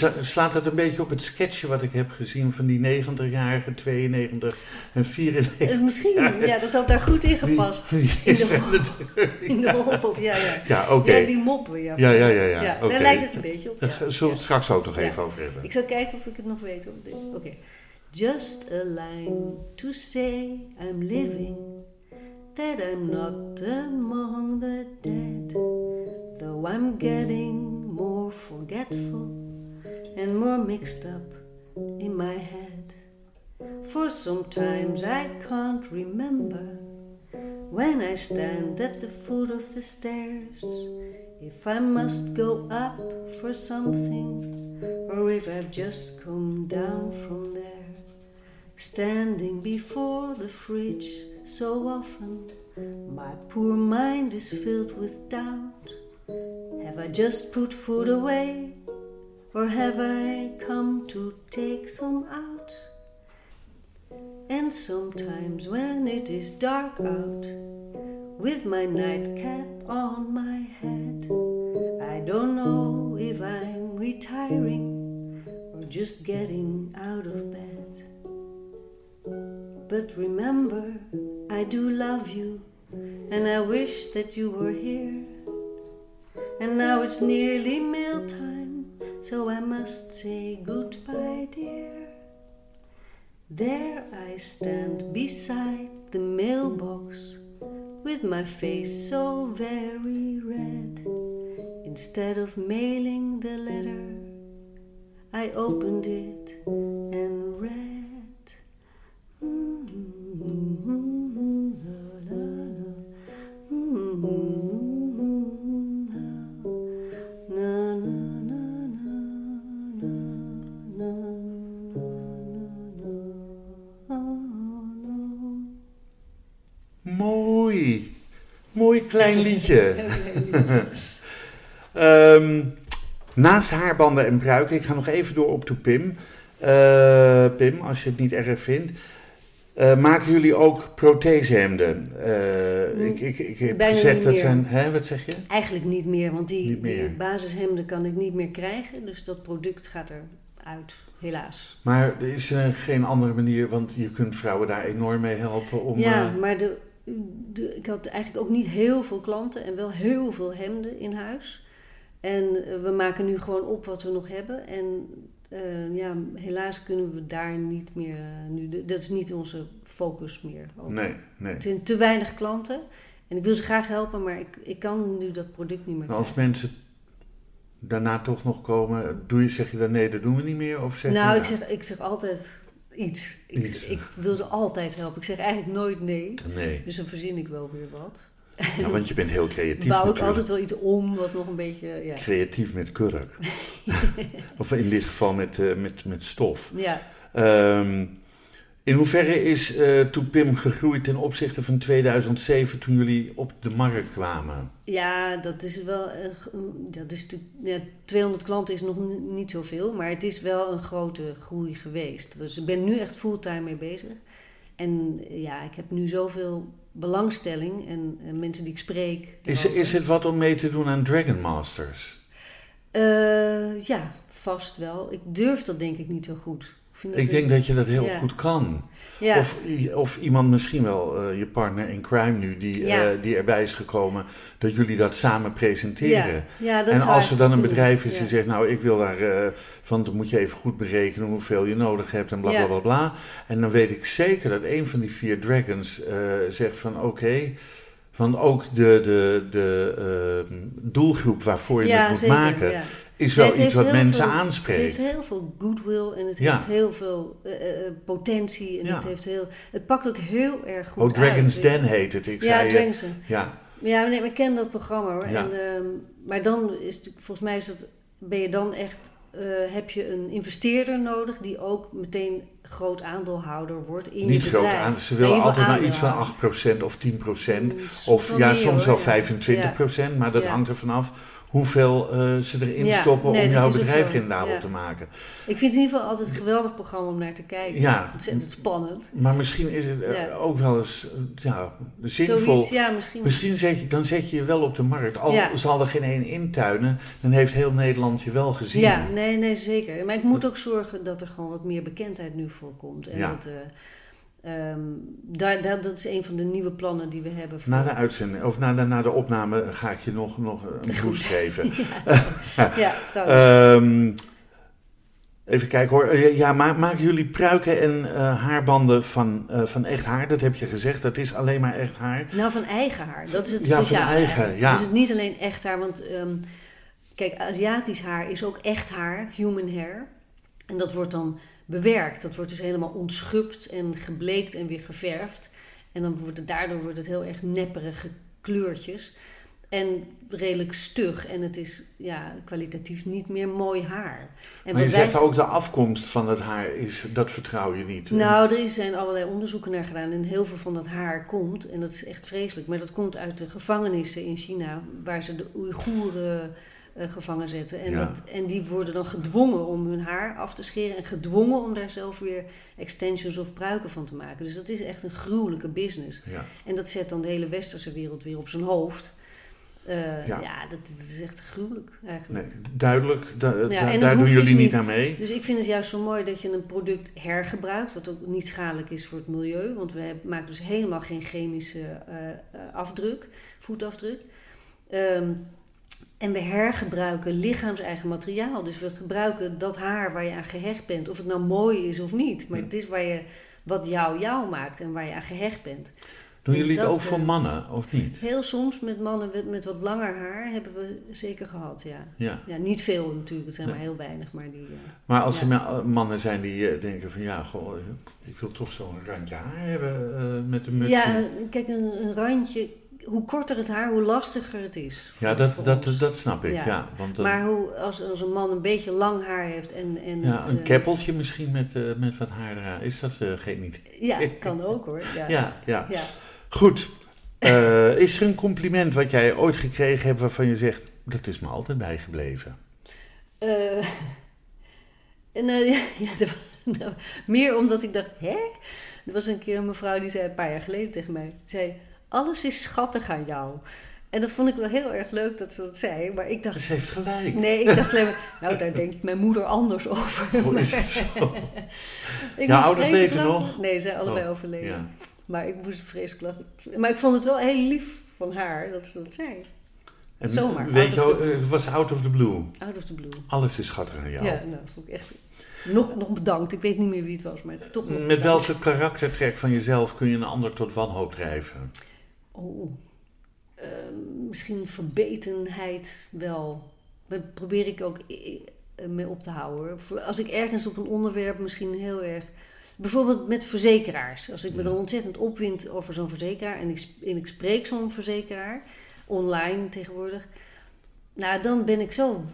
[SPEAKER 2] Dat- slaat het een beetje op het sketchje wat ik heb gezien van die 90-jarige, 92 en 94?
[SPEAKER 3] Eh, misschien, ja. dat had daar goed in gepast.
[SPEAKER 2] Wie- wie
[SPEAKER 3] In de? In de of ja, ja.
[SPEAKER 2] Ja, oké.
[SPEAKER 3] Ja, die moppen, ja.
[SPEAKER 2] Ja, ja, ja, ja. Oké.
[SPEAKER 3] Daar lijkt het een beetje op. Ja.
[SPEAKER 2] Zullen we het straks ook nog
[SPEAKER 3] Ja.
[SPEAKER 2] even over hebben.
[SPEAKER 3] Ik zal kijken of ik het nog weet. Oké. Just a line to say I'm living, that I'm not among the dead, though I'm getting more forgetful and more mixed up in my head. For sometimes I can't remember when I stand at the foot of the stairs. If I must go up for something, or if I've just come down from there. Standing before the fridge so often, my poor mind is filled with doubt. Have I just put food away, or have I come to take some out? And sometimes when it is dark out, with my nightcap on my head, I don't know if I'm retiring or just getting out of bed. But remember, I do love you, and I wish that you were here. And now it's nearly mealtime, so I must say goodbye, dear. There I stand beside the mailbox with my face so very red. Instead of mailing the letter, I opened it and read.
[SPEAKER 2] klein liedje. Ehm, naast haarbanden en pruiken, ik ga nog even door op to Pim. Eh, Pim, als je het niet erg vindt. eh, maken jullie ook prothesehemden? Eh, ik, ik, ik heb
[SPEAKER 3] Bijna
[SPEAKER 2] gezegd dat
[SPEAKER 3] meer.
[SPEAKER 2] zijn. Hè, wat zeg je?
[SPEAKER 3] Eigenlijk niet meer, want die,
[SPEAKER 2] Niet meer.
[SPEAKER 3] die basishemden kan ik niet meer krijgen. Dus dat product gaat er uit, helaas.
[SPEAKER 2] Maar er is uh, geen andere manier, want je kunt vrouwen daar enorm mee helpen om...
[SPEAKER 3] Ja, maar de, de, ik had eigenlijk ook niet heel veel klanten en wel heel veel hemden in huis. En we maken nu gewoon op wat we nog hebben. En uh, ja, helaas kunnen we daar niet meer. Uh, nu, dat is niet onze focus meer.
[SPEAKER 2] Over. Nee, nee.
[SPEAKER 3] Het zijn te weinig klanten. En ik wil ze graag helpen, maar ik, ik kan nu dat product niet meer.
[SPEAKER 2] als mensen daarna toch nog komen, doe je, zeg je dan nee, dat doen we niet meer? Of zeg
[SPEAKER 3] nou,
[SPEAKER 2] je,
[SPEAKER 3] ik, zeg, ik zeg altijd iets. Ik, iets. ik wil ze altijd helpen. Ik zeg eigenlijk nooit nee.
[SPEAKER 2] nee.
[SPEAKER 3] Dus dan verzin ik wel weer wat.
[SPEAKER 2] Ja, want je bent heel creatief.
[SPEAKER 3] Bouw ik altijd wel iets om wat nog een beetje. Ja.
[SPEAKER 2] Creatief met kurk. of in dit geval met, uh, met, met stof.
[SPEAKER 3] Ja.
[SPEAKER 2] Um, in hoeverre is uh, Toepim gegroeid ten opzichte van 2007 toen jullie op de markt kwamen?
[SPEAKER 3] Ja, dat is wel. Dat is ja, 200 klanten is nog niet zoveel, maar het is wel een grote groei geweest. Dus ik ben nu echt fulltime mee bezig. En ja, ik heb nu zoveel belangstelling en, en mensen die ik spreek.
[SPEAKER 2] Is, is het wat om mee te doen aan Dragon Masters?
[SPEAKER 3] Uh, ja, vast wel. Ik durf dat denk ik niet zo goed.
[SPEAKER 2] Ik, ik denk dat je dat heel goed kan.
[SPEAKER 3] Ja.
[SPEAKER 2] Of, of iemand misschien wel, uh, je partner in crime nu, die,
[SPEAKER 3] ja.
[SPEAKER 2] uh, die erbij is gekomen, dat jullie dat samen presenteren.
[SPEAKER 3] Ja. dat
[SPEAKER 2] en als er dan een bedrijf is die zegt, nou ik wil daar, uh, want dan moet je even goed berekenen hoeveel je nodig hebt en bla bla bla bla. En dan weet ik zeker dat een van die vier dragons zegt van oké. Okay, want ook de, de, de doelgroep waarvoor je het moet
[SPEAKER 3] zeker,
[SPEAKER 2] maken, is wel
[SPEAKER 3] Nee,
[SPEAKER 2] iets wat mensen
[SPEAKER 3] veel,
[SPEAKER 2] aanspreekt.
[SPEAKER 3] Het heeft heel veel goodwill en het
[SPEAKER 2] Ja.
[SPEAKER 3] heeft heel veel uh, uh, potentie. En
[SPEAKER 2] Ja.
[SPEAKER 3] het, heeft heel, het pakt ook heel erg goed
[SPEAKER 2] Oh, Dragon's
[SPEAKER 3] uit.
[SPEAKER 2] Den heet het. Ik
[SPEAKER 3] Ja,
[SPEAKER 2] zei, eh,
[SPEAKER 3] Dragon's Den.
[SPEAKER 2] ja,
[SPEAKER 3] Ja, nee, maar ik ken dat programma hoor.
[SPEAKER 2] Ja.
[SPEAKER 3] En, ehm, maar dan is het, volgens mij is dat, ben je dan echt, eh, heb je een investeerder nodig die ook meteen groot aandeelhouder wordt in
[SPEAKER 2] niet
[SPEAKER 3] je
[SPEAKER 2] groot aan. Ze willen altijd naar iets van
[SPEAKER 3] aandeelhouder.
[SPEAKER 2] 8% of 10%.
[SPEAKER 3] Mm,
[SPEAKER 2] Of ja, soms wel
[SPEAKER 3] ja.
[SPEAKER 2] 25%, maar dat hangt er vanaf hoeveel eh, ze erin
[SPEAKER 3] Ja,
[SPEAKER 2] stoppen
[SPEAKER 3] nee,
[SPEAKER 2] om jouw bedrijf rendabel
[SPEAKER 3] Ja.
[SPEAKER 2] te maken.
[SPEAKER 3] Ik vind het in ieder geval altijd een geweldig programma om naar te kijken.
[SPEAKER 2] Ja.
[SPEAKER 3] Ontzettend spannend.
[SPEAKER 2] Maar misschien is het eh,
[SPEAKER 3] Ja.
[SPEAKER 2] ook wel eens eh, ja, zinvol.
[SPEAKER 3] Zoiets, misschien.
[SPEAKER 2] Misschien zet je, dan zet je je wel op de markt. Al zal er geen één intuinen, dan heeft heel Nederland je wel gezien.
[SPEAKER 3] Ja, nee, nee, zeker. Maar ik moet ook zorgen dat er gewoon wat meer bekendheid nu voorkomt. En
[SPEAKER 2] Ja.
[SPEAKER 3] dat, ehm, daar, daar, dat is een van de nieuwe plannen die we hebben. Voor...
[SPEAKER 2] Na de uitzending, of na de, na de opname ga ik je nog, nog een boost geven.
[SPEAKER 3] ja, dank.
[SPEAKER 2] Ehm, even kijken hoor. Eh, Ja, ma- maken jullie pruiken en eh, haarbanden van, eh, van echt haar? Dat heb je gezegd. Dat is alleen maar echt haar.
[SPEAKER 3] Nou, van eigen haar. Dat is het
[SPEAKER 2] Ja, van eigen, ja.
[SPEAKER 3] Dus het niet alleen echt haar. Want ehm, kijk, Aziatisch haar is ook echt haar, human hair. En dat wordt dan bewerkt. Dat wordt dus helemaal ontschupt en gebleekt en weer geverfd. En dan wordt het, daardoor wordt het heel erg nepperige kleurtjes. En redelijk stug. En het is ja, kwalitatief niet meer mooi haar. En
[SPEAKER 2] Maar je
[SPEAKER 3] wij-
[SPEAKER 2] zegt ook de afkomst van het haar is, dat vertrouw je niet.
[SPEAKER 3] nou, er zijn allerlei onderzoeken naar gedaan en heel veel van dat haar komt, en dat is echt vreselijk, maar dat komt uit de gevangenissen in China, waar ze de Oeigoeren eh, gevangen zetten. En,
[SPEAKER 2] Ja.
[SPEAKER 3] dat, en die worden dan gedwongen om hun haar af te scheren en gedwongen om daar zelf weer extensions of pruiken van te maken. Dus dat is echt een gruwelijke business.
[SPEAKER 2] Ja.
[SPEAKER 3] En dat zet dan de hele westerse wereld weer op zijn hoofd. Eh,
[SPEAKER 2] Ja.
[SPEAKER 3] ja, dat, dat is echt gruwelijk eigenlijk.
[SPEAKER 2] Nee, duidelijk, daar doen
[SPEAKER 3] hoeft
[SPEAKER 2] jullie
[SPEAKER 3] dus
[SPEAKER 2] niet
[SPEAKER 3] niet.
[SPEAKER 2] aan mee.
[SPEAKER 3] Dus ik vind het juist zo mooi dat je een product hergebruikt, wat ook niet schadelijk is voor het milieu. Want we maken dus helemaal geen chemische eh, afdruk, voetafdruk. Ehm, en we hergebruiken lichaams-eigen materiaal. Dus we gebruiken dat haar waar je aan gehecht bent. Of het nou mooi is of niet. Maar het is waar je, wat jou jou maakt en waar je aan gehecht bent.
[SPEAKER 2] Doen
[SPEAKER 3] en
[SPEAKER 2] jullie het ook voor
[SPEAKER 3] eh,
[SPEAKER 2] mannen, of niet?
[SPEAKER 3] Heel soms met mannen met, met wat langer haar hebben we zeker gehad, ja.
[SPEAKER 2] Ja.
[SPEAKER 3] Ja, niet veel natuurlijk, het zijn maar heel weinig. Maar die, eh,
[SPEAKER 2] Maar als
[SPEAKER 3] Ja.
[SPEAKER 2] er ma- mannen zijn die eh, denken van ja, goh, eh, ik wil toch zo'n randje haar hebben eh, met een mutsje.
[SPEAKER 3] Ja, kijk, een, een randje. Hoe korter het haar, hoe lastiger het is.
[SPEAKER 2] Ja, dat, dat,
[SPEAKER 3] ons.
[SPEAKER 2] dat snap ik, ja.
[SPEAKER 3] Ja.
[SPEAKER 2] want, eh,
[SPEAKER 3] Maar hoe, als, als een man een beetje lang haar heeft en. en
[SPEAKER 2] ja,
[SPEAKER 3] het,
[SPEAKER 2] een
[SPEAKER 3] eh,
[SPEAKER 2] keppeltje misschien met, eh, met wat haar eraan. Is dat eh, geen niet?
[SPEAKER 3] Ja, kan ook hoor. Ja.
[SPEAKER 2] Ja, ja.
[SPEAKER 3] Ja.
[SPEAKER 2] Goed. Is er een compliment wat jij ooit gekregen hebt waarvan je zegt, dat is me altijd bijgebleven?
[SPEAKER 3] En, ja, dat nou, meer omdat ik dacht, hè? Er was een keer een mevrouw die zei een paar jaar geleden tegen mij: zei, Alles is schattig aan jou. En dat vond ik wel heel erg leuk dat ze dat zei. Maar ik dacht...
[SPEAKER 2] Ze heeft gelijk.
[SPEAKER 3] Nee, ik dacht alleen maar... Nou, daar denkt mijn moeder anders over.
[SPEAKER 2] Hoe is het zo?
[SPEAKER 3] Ik
[SPEAKER 2] Ja, ouders leven
[SPEAKER 3] lachen.
[SPEAKER 2] nog?
[SPEAKER 3] Nee, ze zijn allebei
[SPEAKER 2] Oh,
[SPEAKER 3] overleden.
[SPEAKER 2] Ja.
[SPEAKER 3] Maar ik moest vreselijk lachen. Maar ik vond het wel heel lief van haar dat ze dat zei.
[SPEAKER 2] En
[SPEAKER 3] Zomaar,
[SPEAKER 2] Weet je, het was out of the blue.
[SPEAKER 3] Out of the blue.
[SPEAKER 2] Alles is schattig aan jou.
[SPEAKER 3] Ja, nou, dat vond ik echt... Nog, nog bedankt. Ik weet niet meer wie het was, maar toch nog
[SPEAKER 2] Met welke karaktertrek van jezelf kun je een ander tot wanhoop drijven?
[SPEAKER 3] Oh, ehm, misschien verbetenheid wel. Daar probeer ik ook i- mee op te houden. Als ik ergens op een onderwerp misschien heel erg... Bijvoorbeeld met verzekeraars. Als ik me dan ontzettend opwind over zo'n verzekeraar... en ik, en ik spreek zo'n verzekeraar, online tegenwoordig... Nou, dan ben ik zo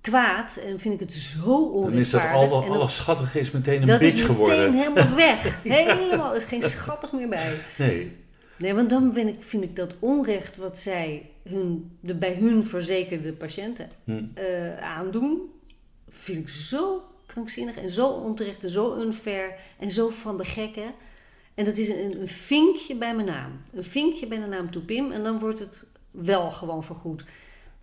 [SPEAKER 3] kwaad en vind ik het zo
[SPEAKER 2] Dan is dat
[SPEAKER 3] onrechtvaardig.
[SPEAKER 2] al wat alles schattig is meteen een
[SPEAKER 3] dat is
[SPEAKER 2] bitch
[SPEAKER 3] meteen
[SPEAKER 2] geworden.
[SPEAKER 3] helemaal weg. Helemaal, er is geen schattig meer bij.
[SPEAKER 2] Nee.
[SPEAKER 3] Nee, want dan ben ik, vind ik dat onrecht wat zij hun, de bij hun verzekerde patiënten
[SPEAKER 2] Hm.
[SPEAKER 3] eh, aandoen, vind ik zo krankzinnig en zo onterecht en zo unfair en zo van de gekken. En dat is een, een vinkje bij mijn naam. Een vinkje bij de naam Toepim en dan wordt het wel gewoon vergoed.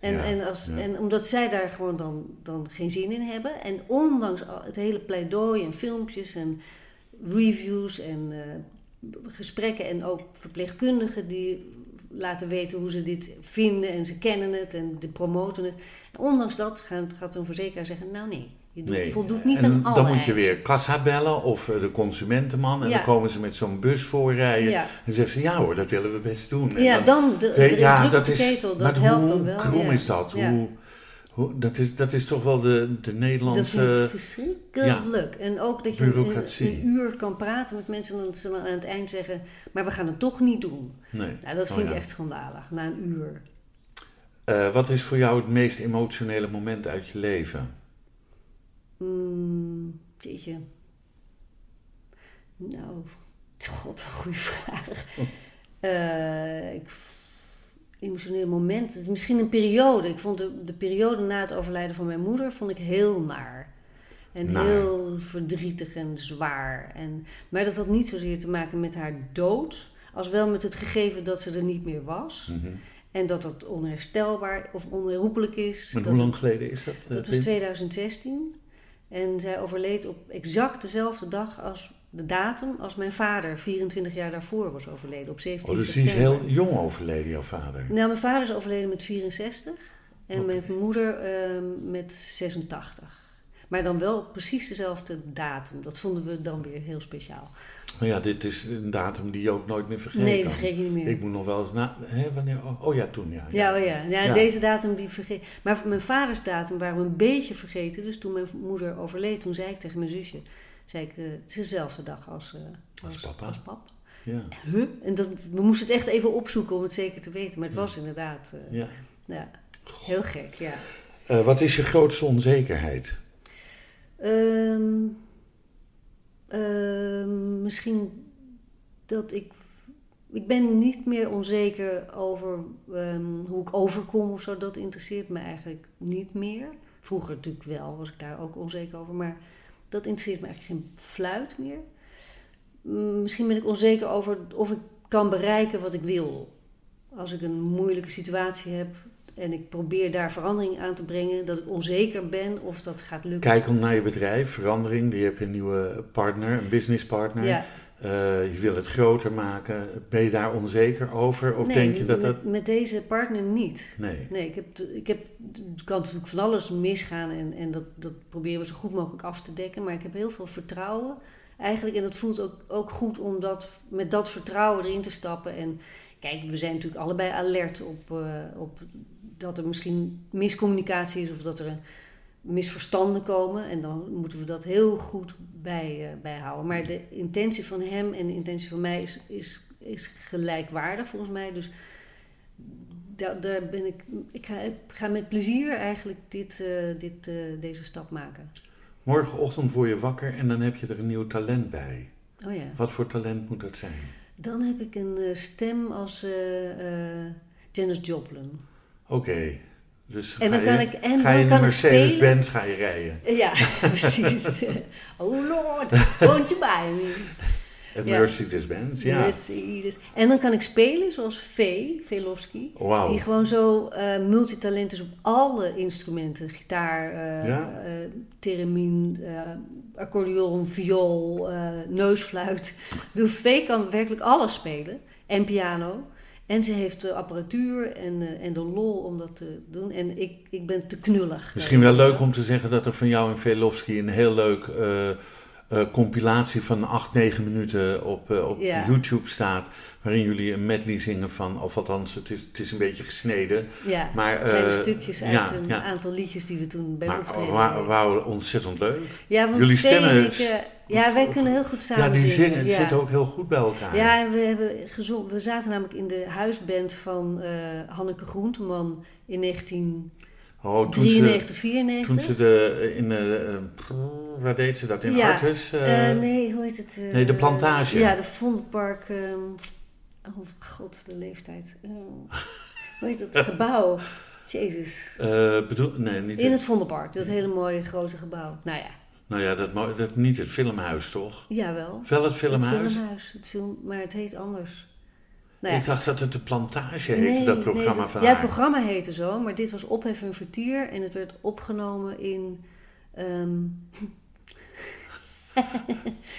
[SPEAKER 3] En,
[SPEAKER 2] Ja,
[SPEAKER 3] en, als,
[SPEAKER 2] ja.
[SPEAKER 3] en omdat zij daar gewoon dan, dan geen zin in hebben. En ondanks het hele pleidooi en filmpjes en reviews en eh, gesprekken en ook verpleegkundigen die laten weten hoe ze dit vinden en ze kennen het en de promoten het. En ondanks dat gaat, gaat een verzekeraar zeggen, nou nee, je doet,
[SPEAKER 2] nee.
[SPEAKER 3] voldoet niet
[SPEAKER 2] en
[SPEAKER 3] aan alle
[SPEAKER 2] dan moet je
[SPEAKER 3] eisen.
[SPEAKER 2] weer kassa bellen of eh, de consumentenman. En
[SPEAKER 3] Ja.
[SPEAKER 2] dan komen ze met zo'n bus voorrijden.
[SPEAKER 3] Ja,
[SPEAKER 2] En zeggen ze, ja hoor, dat willen we best doen. En
[SPEAKER 3] ja
[SPEAKER 2] dan-
[SPEAKER 3] dan de, de
[SPEAKER 2] ja, dat is,
[SPEAKER 3] ketel, dat
[SPEAKER 2] maar
[SPEAKER 3] helpt
[SPEAKER 2] hoe
[SPEAKER 3] dan wel.
[SPEAKER 2] krom
[SPEAKER 3] ja.
[SPEAKER 2] is dat? Hoe, dat, is, dat is toch wel de, de
[SPEAKER 3] Dat vind ik
[SPEAKER 2] Nederlandse...
[SPEAKER 3] verschrikkelijk. En ook dat je een, een uur kan praten met mensen en dat ze dan aan het eind zeggen, maar we gaan het toch niet doen.
[SPEAKER 2] Nee.
[SPEAKER 3] Nou, dat
[SPEAKER 2] Oh,
[SPEAKER 3] vind
[SPEAKER 2] ja.
[SPEAKER 3] ik echt schandalig, na een uur.
[SPEAKER 2] Eh, wat is voor jou het meest emotionele moment uit je leven?
[SPEAKER 3] Mm, jeetje. Nou, god, wat een goede vraag. Eh, ik, emotioneel moment. Misschien een periode. Ik vond de, de periode na het overlijden van mijn moeder vond ik heel naar. En
[SPEAKER 2] Naar.
[SPEAKER 3] heel verdrietig en zwaar. En, maar dat had niet zozeer te maken met haar dood, als wel met het gegeven dat ze er niet meer was.
[SPEAKER 2] Mhm.
[SPEAKER 3] En dat dat onherstelbaar of onherroepelijk is. Dat
[SPEAKER 2] hoe lang geleden is dat? eh,
[SPEAKER 3] dat was
[SPEAKER 2] Pim?
[SPEAKER 3] 2016. En zij overleed op exact dezelfde dag als de datum als mijn vader 24 jaar daarvoor was overleden, op 17
[SPEAKER 2] Oh, dus die is heel jong overleden, jouw vader.
[SPEAKER 3] Nou, mijn vader is overleden met 64 en mijn moeder ehm, met 86. Maar dan wel precies dezelfde datum. Dat vonden we dan weer heel speciaal.
[SPEAKER 2] Maar ja, dit is een datum die je ook nooit meer vergeet.
[SPEAKER 3] nee, dat vergeet je niet meer.
[SPEAKER 2] Ik moet nog wel eens na... Hè, wanneer? Oh, oh ja, toen ja.
[SPEAKER 3] Ja, oh ja. ja,
[SPEAKER 2] Ja.
[SPEAKER 3] deze datum die vergeet. Maar mijn vaders datum waren we een beetje vergeten. Dus toen mijn moeder overleed, toen zei ik tegen mijn zusje: zei ik, eh, het is dezelfde dag als, eh,
[SPEAKER 2] Als papa.
[SPEAKER 3] Als pap.
[SPEAKER 2] Ja.
[SPEAKER 3] Huh? En dat, we moesten het echt even opzoeken om het zeker te weten. Maar het
[SPEAKER 2] Ja.
[SPEAKER 3] was inderdaad eh,
[SPEAKER 2] ja.
[SPEAKER 3] ja, heel gek, ja.
[SPEAKER 2] Wat is je grootste onzekerheid?
[SPEAKER 3] Ehm, ehm, misschien dat ik. Ik ben niet meer onzeker over ehm, hoe ik overkom of zo. Dat interesseert me eigenlijk niet meer. Vroeger natuurlijk wel, was ik daar ook onzeker over. Maar dat interesseert me eigenlijk geen fluit meer. Mm, Misschien ben ik onzeker over of ik kan bereiken wat ik wil. Als ik een moeilijke situatie heb en ik probeer daar verandering aan te brengen, dat ik onzeker ben of dat gaat lukken.
[SPEAKER 2] Kijkend naar je bedrijf, verandering. Je hebt een nieuwe partner, een businesspartner.
[SPEAKER 3] Ja,
[SPEAKER 2] Eh, je wil het groter maken. Ben je daar onzeker over? Of
[SPEAKER 3] nee,
[SPEAKER 2] denk je dat
[SPEAKER 3] met,
[SPEAKER 2] dat...
[SPEAKER 3] met deze partner niet.
[SPEAKER 2] Nee.
[SPEAKER 3] Nee, ik heb, ik heb, er kan natuurlijk van alles misgaan en, en dat, dat proberen we zo goed mogelijk af te dekken. Maar ik heb heel veel vertrouwen eigenlijk. En dat voelt ook, ook goed om dat, met dat vertrouwen erin te stappen. En kijk, we zijn natuurlijk allebei alert op, eh, op dat er misschien miscommunicatie is of dat er een misverstanden komen. En dan moeten we dat heel goed bij, eh, bijhouden. Maar de intentie van hem en de intentie van mij is, is, is gelijkwaardig volgens mij. Dus daar, daar ben ik. Ik ga, ik ga met plezier eigenlijk dit, eh, dit, eh, deze stap maken.
[SPEAKER 2] Morgenochtend word je wakker en dan heb je er een nieuw talent bij.
[SPEAKER 3] Oh ja.
[SPEAKER 2] Wat voor talent moet dat zijn?
[SPEAKER 3] Dan heb ik een stem als Janis Joplin.
[SPEAKER 2] Oké. Dus
[SPEAKER 3] En dan kan
[SPEAKER 2] je,
[SPEAKER 3] ik, en
[SPEAKER 2] ga
[SPEAKER 3] dan
[SPEAKER 2] je in
[SPEAKER 3] kan.
[SPEAKER 2] Mercedes-Benz ga je rijden.
[SPEAKER 3] Ja, precies. oh Lord, won't you buy me?
[SPEAKER 2] Het
[SPEAKER 3] Ja.
[SPEAKER 2] Mercedes-Benz, ja.
[SPEAKER 3] Mercedes. En dan kan ik spelen zoals Vee, Velofsky.
[SPEAKER 2] Wauw.
[SPEAKER 3] Die gewoon zo eh, multitalent is op alle instrumenten. Gitaar,
[SPEAKER 2] Ja.
[SPEAKER 3] eh, theremin, accordeon, viool, neusfluit. Vee kan werkelijk alles spelen. En piano. En ze heeft de apparatuur en, eh, en de lol om dat te doen. En ik, ik ben te knullig.
[SPEAKER 2] Misschien wel leuk om te zeggen dat er van jou en Velofsky een heel leuk eh, eh, compilatie van 8, 9 minuten op, op
[SPEAKER 3] Ja.
[SPEAKER 2] YouTube staat. Waarin jullie een medley zingen van, of althans, het is, het is een beetje gesneden.
[SPEAKER 3] Ja,
[SPEAKER 2] Maar,
[SPEAKER 3] kleine stukjes uit
[SPEAKER 2] ja,
[SPEAKER 3] een
[SPEAKER 2] ja.
[SPEAKER 3] aantal liedjes die we toen bij
[SPEAKER 2] Maar
[SPEAKER 3] optreden
[SPEAKER 2] wauw, ontzettend leuk.
[SPEAKER 3] Ja, want
[SPEAKER 2] Jullie stemmen
[SPEAKER 3] ik, eh, ja, wij kunnen heel goed samen
[SPEAKER 2] ja, die
[SPEAKER 3] zingen.
[SPEAKER 2] zingen
[SPEAKER 3] ja.
[SPEAKER 2] zitten ook heel goed bij elkaar.
[SPEAKER 3] Ja, en we hebben gezongen. We zaten namelijk in de huisband van eh, Hanneke Groenteman in 1993,
[SPEAKER 2] oh, toen ze,
[SPEAKER 3] 94.
[SPEAKER 2] toen ze de, in, eh, waar deed ze dat, in
[SPEAKER 3] Ja,
[SPEAKER 2] Artes?
[SPEAKER 3] nee, hoe heet het?
[SPEAKER 2] nee, de Plantage.
[SPEAKER 3] ja, de Vondelpark. ehm, oh god, de leeftijd. Hoe heet dat gebouw? Jezus.
[SPEAKER 2] bedoel, nee, niet
[SPEAKER 3] In het Vondelpark, dat hele mooie grote gebouw. Nou ja,
[SPEAKER 2] Nou ja, dat, dat niet het filmhuis, toch?
[SPEAKER 3] jawel.
[SPEAKER 2] Wel het
[SPEAKER 3] Het
[SPEAKER 2] filmhuis?
[SPEAKER 3] filmhuis, het film, maar het heet anders. Nou ja,
[SPEAKER 2] Ik dacht dat het de Plantage heette, dat programma van
[SPEAKER 3] Ja, het programma heette zo, maar dit was Ophef en Vertier en het werd opgenomen in... ehm,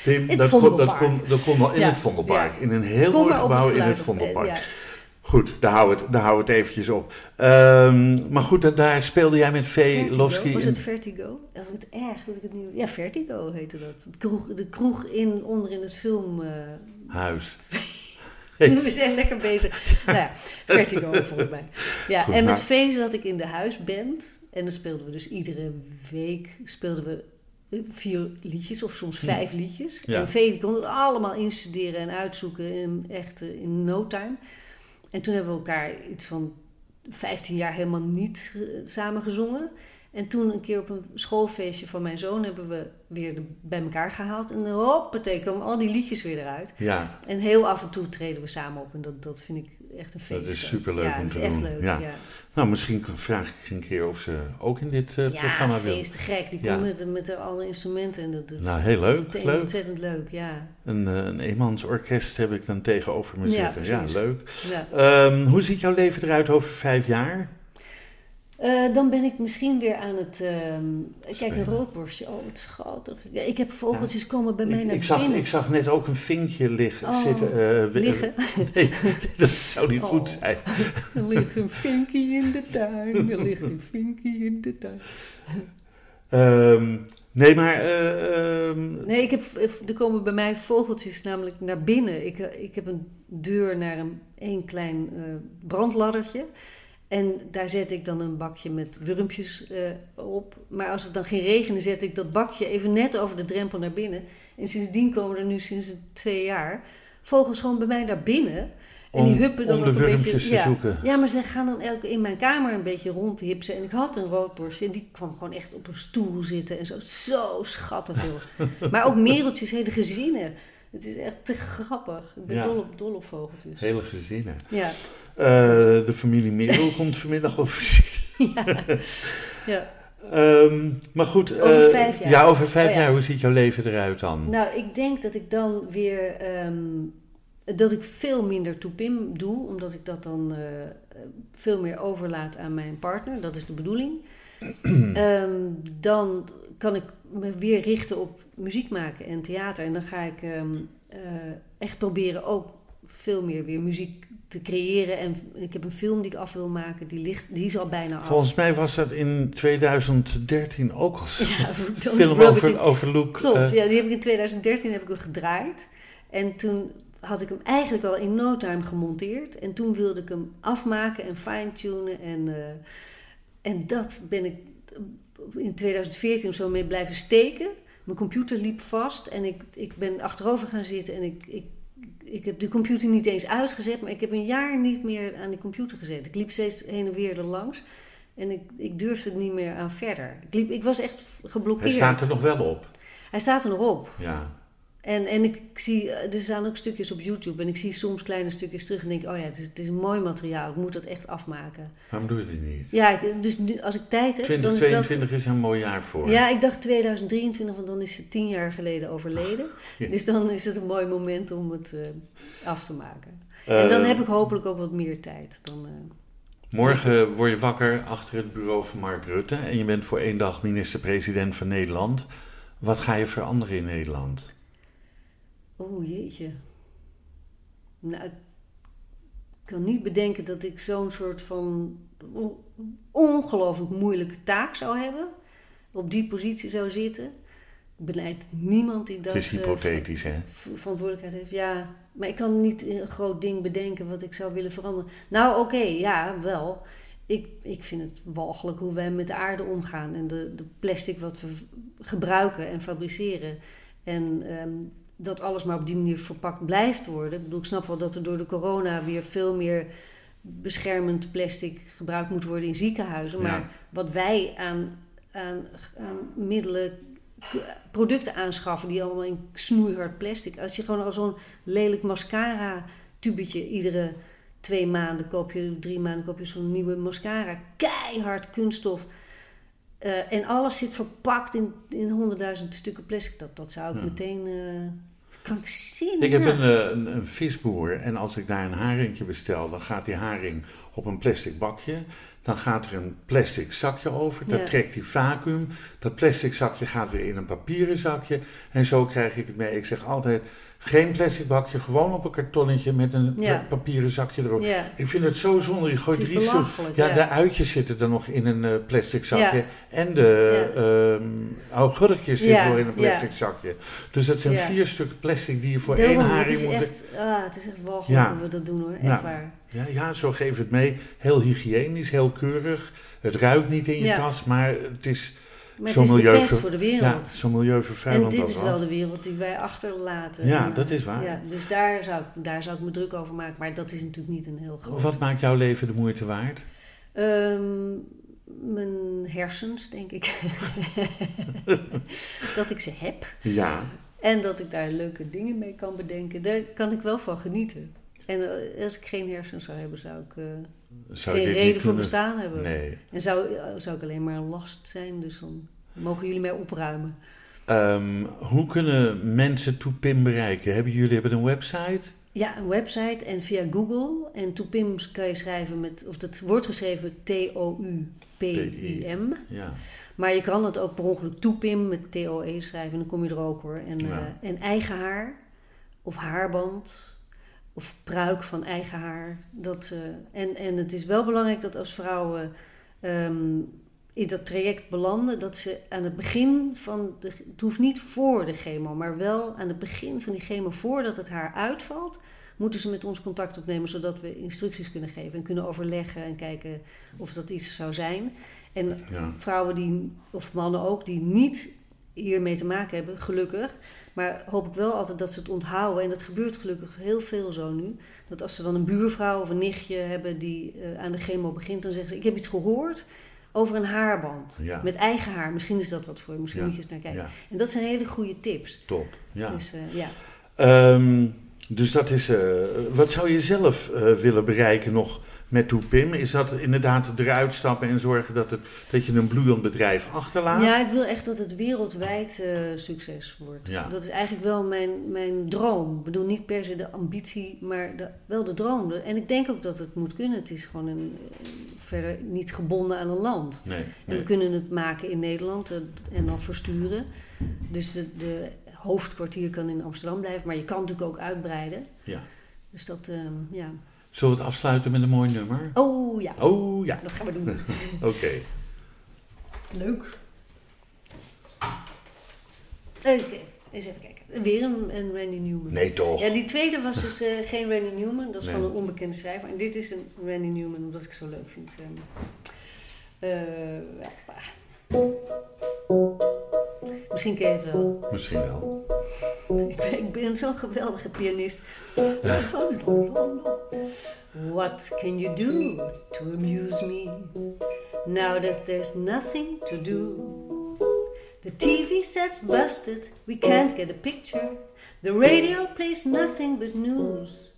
[SPEAKER 2] Tim, dat, kon, dat, kon, dat kon wel in
[SPEAKER 3] Ja,
[SPEAKER 2] het Vondelpark.
[SPEAKER 3] ja.
[SPEAKER 2] In een heel mooi gebouw in het Vondelpark. Goed, daar houden we het, we het eventjes op. Ehm, maar goed, da- daar speelde jij met Losky
[SPEAKER 3] Was het Vertigo? Ja, wat erg dat ik het niet... Ja, Vertigo heette dat. De kroeg, de kroeg in, onder in het film... eh,
[SPEAKER 2] huis.
[SPEAKER 3] We zijn lekker bezig. Nou ja, Vertigo volgens mij. Ja,
[SPEAKER 2] Goed,
[SPEAKER 3] en met
[SPEAKER 2] maar-
[SPEAKER 3] Vee zat ik in de huisband. En dan speelden we dus iedere week speelden we eh, vier liedjes of soms vijf liedjes.
[SPEAKER 2] Ja.
[SPEAKER 3] En Vee die kon het allemaal instuderen en uitzoeken in, echt eh, in no time. En toen hebben we elkaar iets van 15 jaar helemaal niet eh, samen gezongen. En toen een keer op een schoolfeestje van mijn zoon hebben we weer bij elkaar gehaald. En hoppatee, kwamen al die liedjes weer eruit.
[SPEAKER 2] Ja,
[SPEAKER 3] En heel af en toe treden we samen op. En dat, dat vind ik echt een feest.
[SPEAKER 2] Dat is superleuk
[SPEAKER 3] ja,
[SPEAKER 2] om
[SPEAKER 3] dat
[SPEAKER 2] te
[SPEAKER 3] is echt
[SPEAKER 2] doen.
[SPEAKER 3] leuk.
[SPEAKER 2] Ja.
[SPEAKER 3] Ja,
[SPEAKER 2] nou misschien vraag ik een keer of ze ook in dit
[SPEAKER 3] ja,
[SPEAKER 2] programma wil.
[SPEAKER 3] feest te gek. Die
[SPEAKER 2] Ja.
[SPEAKER 3] komt met, met alle instrumenten. En dat, dat
[SPEAKER 2] Nou, heel leuk,
[SPEAKER 3] dat is
[SPEAKER 2] leuk.
[SPEAKER 3] Ontzettend leuk, ja.
[SPEAKER 2] Een, eh, een eenmansorkest heb ik dan tegenover me
[SPEAKER 3] Ja,
[SPEAKER 2] zitten. Ja, leuk.
[SPEAKER 3] ja.
[SPEAKER 2] Ehm, hoe ziet jouw leven eruit over vijf jaar?
[SPEAKER 3] Eh, dan ben ik misschien weer aan het... ehm, kijk, een roodborstje. Oh, wat schattig. Ik heb vogeltjes komen bij mij
[SPEAKER 2] Ik,
[SPEAKER 3] naar
[SPEAKER 2] ik, zag,
[SPEAKER 3] binnen.
[SPEAKER 2] ik zag net ook een vinkje liggen,
[SPEAKER 3] Oh,
[SPEAKER 2] zitten. eh,
[SPEAKER 3] liggen.
[SPEAKER 2] Nee, dat zou niet goed
[SPEAKER 3] Oh.
[SPEAKER 2] zijn.
[SPEAKER 3] Er ligt een vinkie in de tuin. Er ligt een vinkie in de tuin.
[SPEAKER 2] Ehm, nee, maar... eh, ehm,
[SPEAKER 3] Nee, ik heb, er komen bij mij vogeltjes namelijk naar binnen. Ik, ik heb een deur naar een één klein brandladdertje. En daar zet ik dan een bakje met wurmpjes eh, op. Maar als het dan ging regenen, zet ik dat bakje even net over de drempel naar binnen. En sindsdien komen er nu sinds twee jaar vogels gewoon bij mij naar binnen. En
[SPEAKER 2] Om-
[SPEAKER 3] die huppen dan
[SPEAKER 2] om
[SPEAKER 3] ook een beetje,
[SPEAKER 2] te
[SPEAKER 3] ja.
[SPEAKER 2] zoeken.
[SPEAKER 3] Ja, maar ze gaan dan elke in mijn kamer een beetje rondhipsen. En ik had een roodborstje en die kwam gewoon echt op een stoel zitten en zo. Zo schattig, joh. maar ook mereltjes, hele gezinnen. Het is echt te grappig. Ik ben
[SPEAKER 2] Ja.
[SPEAKER 3] dol, op, dol op vogeltjes.
[SPEAKER 2] hele gezinnen.
[SPEAKER 3] Ja,
[SPEAKER 2] Eh, de familie Merel komt vanmiddag op visite.
[SPEAKER 3] ja.
[SPEAKER 2] Ehm, maar goed.
[SPEAKER 3] Over
[SPEAKER 2] eh,
[SPEAKER 3] vijf jaar.
[SPEAKER 2] Ja, over vijf
[SPEAKER 3] Oh, ja.
[SPEAKER 2] jaar. Hoe ziet jouw leven eruit dan?
[SPEAKER 3] Nou, ik denk dat ik dan weer... ehm, dat ik veel minder toepim doe, omdat ik dat dan eh, veel meer overlaat aan mijn partner. Dat is de bedoeling. Ehm, dan kan ik me weer richten op muziek maken en theater. En dan ga ik echt proberen ook veel meer weer muziek te creëren. En ik heb een film die ik af wil maken, die, ligt, die is al bijna af.
[SPEAKER 2] Volgens mij was dat in 2013 ook al
[SPEAKER 3] Ja,
[SPEAKER 2] film over, over Luke.
[SPEAKER 3] Klopt,
[SPEAKER 2] eh,
[SPEAKER 3] ja, die heb ik in 2013 heb ik hem gedraaid. En toen had ik hem eigenlijk al in no time gemonteerd. En toen wilde ik hem afmaken en fine-tunen. En, eh, en dat ben ik in 2014 of zo mee blijven steken. Mijn computer liep vast en ik, ik ben achterover gaan zitten. En ik, ik, ik heb de computer niet eens uitgezet, maar ik heb een jaar niet meer aan die computer gezeten. Ik liep steeds heen en weer er langs. En ik, ik durfde er niet meer aan verder. Ik, liep, ik was echt
[SPEAKER 2] Hij
[SPEAKER 3] geblokkeerd.
[SPEAKER 2] staat er nog wel op.
[SPEAKER 3] Hij staat er nog op.
[SPEAKER 2] Ja.
[SPEAKER 3] En, en ik zie, eh, er staan ook stukjes op YouTube en ik zie soms kleine stukjes terug en denk, oh ja, het is, het is een mooi materiaal, ik moet dat echt afmaken.
[SPEAKER 2] Waarom doe je dit niet?
[SPEAKER 3] Ja, ik- dus als ik tijd heb, dan is dat...
[SPEAKER 2] 2022 is een mooi jaar voor.
[SPEAKER 3] Ja, ik dacht 2023, want dan is ze tien jaar geleden overleden.
[SPEAKER 2] Ja.
[SPEAKER 3] Dus dan is het een mooi moment om het eh, af te maken. en dan
[SPEAKER 2] Eh,
[SPEAKER 3] heb ik hopelijk ook wat meer tijd. Dan,
[SPEAKER 2] Morgen word je wakker achter het bureau van Mark Rutte en je bent voor één dag minister-president van Nederland. Wat ga je veranderen in Nederland?
[SPEAKER 3] Oh jeetje. Nou, ik kan niet bedenken dat ik zo'n soort van on- ongelooflijk moeilijke taak zou hebben. Op die positie zou zitten. Ik benijd niemand die dat
[SPEAKER 2] het is
[SPEAKER 3] eh,
[SPEAKER 2] hypothetisch, hè?
[SPEAKER 3] ver- verantwoordelijkheid heeft. Ja, maar ik kan niet een groot ding bedenken wat ik zou willen veranderen. Nou, oké, ja, wel. Ik, ik vind het walgelijk hoe wij met de aarde omgaan en de, de plastic wat we gebruiken en fabriceren. En ehm, dat alles maar op die manier verpakt blijft worden. Ik bedoel, ik snap wel dat er door de corona weer veel meer beschermend plastic gebruikt moet worden in ziekenhuizen. Maar
[SPEAKER 2] Ja.
[SPEAKER 3] wat wij aan, aan, aan middelen, producten aanschaffen die allemaal in snoeihard plastic. Als je gewoon al zo'n lelijk mascara tubetje iedere twee maanden koop je, drie maanden koop je zo'n nieuwe mascara. Keihard kunststof. Eh, en alles zit verpakt in, in honderdduizend stukken plastic. Dat, dat zou ik
[SPEAKER 2] Ja.
[SPEAKER 3] meteen uh, krankzinnig...
[SPEAKER 2] Ik heb een, eh, een, een visboer en als ik daar een haringje bestel, dan gaat die haring op een plastic bakje. Dan gaat er een plastic zakje over, dat
[SPEAKER 3] Ja.
[SPEAKER 2] trekt die vacuüm. Dat plastic zakje gaat weer in een papieren zakje. En zo krijg ik het mee. Ik zeg altijd, geen plastic bakje, gewoon op een kartonnetje met een
[SPEAKER 3] Ja.
[SPEAKER 2] papieren zakje erop.
[SPEAKER 3] Ja,
[SPEAKER 2] Ik vind het zo zonde. Je gooit drie stuks. Ja,
[SPEAKER 3] ja.
[SPEAKER 2] de uitjes zitten er nog in een eh, plastic zakje. En de ehm augurkjes zitten nog in een plastic zakje. Dus dat zijn vier stukken plastic die je voor één haring moet...
[SPEAKER 3] echt, ah, het is echt walgelijk hoe we dat doen hoor. Echt
[SPEAKER 2] Ja.
[SPEAKER 3] waar.
[SPEAKER 2] Ja, ja, zo geef het mee. Heel hygiënisch, heel keurig. Het ruikt niet in je tas, maar het is
[SPEAKER 3] Maar
[SPEAKER 2] Zo
[SPEAKER 3] het is de
[SPEAKER 2] milieu-
[SPEAKER 3] best voor de wereld.
[SPEAKER 2] ja, zo milieuvervuilend
[SPEAKER 3] en dit is wel de wereld die wij achterlaten.
[SPEAKER 2] Ja,
[SPEAKER 3] En,
[SPEAKER 2] dat is waar.
[SPEAKER 3] Ja, dus daar zou, ik, daar zou ik me druk over maken. Maar dat is natuurlijk niet een heel groot...
[SPEAKER 2] Wat maakt jouw leven de moeite waard?
[SPEAKER 3] Ehm, mijn hersens, denk ik. dat ik ze heb.
[SPEAKER 2] Ja,
[SPEAKER 3] En dat ik daar leuke dingen mee kan bedenken. Daar kan ik wel van genieten. En eh, als ik geen hersens zou hebben, zou ik eh,
[SPEAKER 2] zou
[SPEAKER 3] geen reden voor bestaan hebben.
[SPEAKER 2] Nee.
[SPEAKER 3] En zou, zou ik alleen maar last zijn. Dus dan mogen jullie mij opruimen.
[SPEAKER 2] Ehm, hoe kunnen mensen Toepim bereiken? Hebben jullie hebben een website?
[SPEAKER 3] Ja, een website en via Google. En Toepim kan je schrijven met, of dat wordt geschreven T-O-U-P-I-M.
[SPEAKER 2] Ja.
[SPEAKER 3] Maar je kan het ook per ongeluk Toepim met T-O-E schrijven en dan kom je er ook hoor. En,
[SPEAKER 2] Ja.
[SPEAKER 3] eh, en eigen haar, of haarband, of pruik van eigen haar. Dat, eh, en, en het is wel belangrijk dat als vrouwen ehm, in dat traject belanden, dat ze aan het begin van de. Het hoeft niet voor de chemo, maar wel aan het begin van die chemo, voordat het haar uitvalt, moeten ze met ons contact opnemen, zodat we instructies kunnen geven en kunnen overleggen en kijken of dat iets zou zijn. En
[SPEAKER 2] ja.
[SPEAKER 3] vrouwen die, of mannen ook, die niet hiermee te maken hebben, gelukkig. Maar hoop ik wel altijd dat ze het onthouden. En dat gebeurt gelukkig heel veel zo nu. Dat als ze dan een buurvrouw of een nichtje hebben die eh, aan de chemo begint, dan zeggen ze: Ik heb iets gehoord over een haarband.
[SPEAKER 2] Ja.
[SPEAKER 3] Met eigen haar. Misschien is dat wat voor je. Misschien
[SPEAKER 2] Ja.
[SPEAKER 3] moet je eens naar kijken.
[SPEAKER 2] ja,
[SPEAKER 3] En dat zijn hele goede tips.
[SPEAKER 2] top. Ja.
[SPEAKER 3] Dus eh, ja.
[SPEAKER 2] Ehm, dus dat is. eh, wat zou je zelf willen bereiken nog met Toepim? Is dat inderdaad eruit stappen en zorgen dat, het, dat je een bloeiend bedrijf achterlaat?
[SPEAKER 3] Ja, ik wil echt dat het wereldwijd eh, succes wordt.
[SPEAKER 2] Ja.
[SPEAKER 3] Dat is eigenlijk wel mijn, mijn droom. Ik bedoel, niet per se de ambitie, maar de, wel de droom. En ik denk ook dat het moet kunnen. Het is gewoon een, eh, verder niet gebonden aan een land.
[SPEAKER 2] Nee.
[SPEAKER 3] En we kunnen het maken in Nederland eh, en dan versturen. Dus de, de hoofdkwartier kan in Amsterdam blijven, maar je kan natuurlijk ook uitbreiden.
[SPEAKER 2] Ja.
[SPEAKER 3] Dus dat, ja.
[SPEAKER 2] Zullen we het afsluiten met een mooi nummer?
[SPEAKER 3] Oh ja,
[SPEAKER 2] Oh ja,
[SPEAKER 3] dat gaan we doen.
[SPEAKER 2] oké.
[SPEAKER 3] Leuk. Oké, eens even kijken. Weer een, een Randy Newman.
[SPEAKER 2] Nee, toch?
[SPEAKER 3] Ja, die tweede was dus eh, geen Randy Newman. Dat is van een onbekende schrijver. En dit is een Randy Newman, omdat ik zo leuk vind. Ja. Misschien ken je het wel.
[SPEAKER 2] Misschien wel.
[SPEAKER 3] Ik ben, zo'n geweldige pianist. What can you do to amuse me now that there's nothing to do? The TV set's busted, we can't get a picture. The radio plays nothing but news.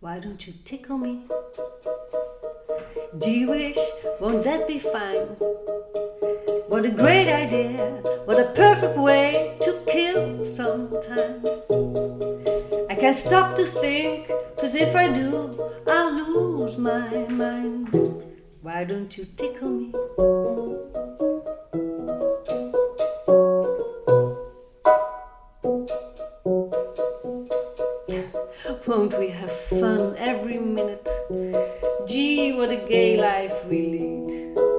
[SPEAKER 3] Why don't you tickle me? Gee wish, won't that be fine? What a great idea, what a perfect way to kill some time. I can't stop to think, cause if I do, I'll lose my mind. Why don't you tickle me? Won't we have fun every minute? Gee, what a gay life we lead.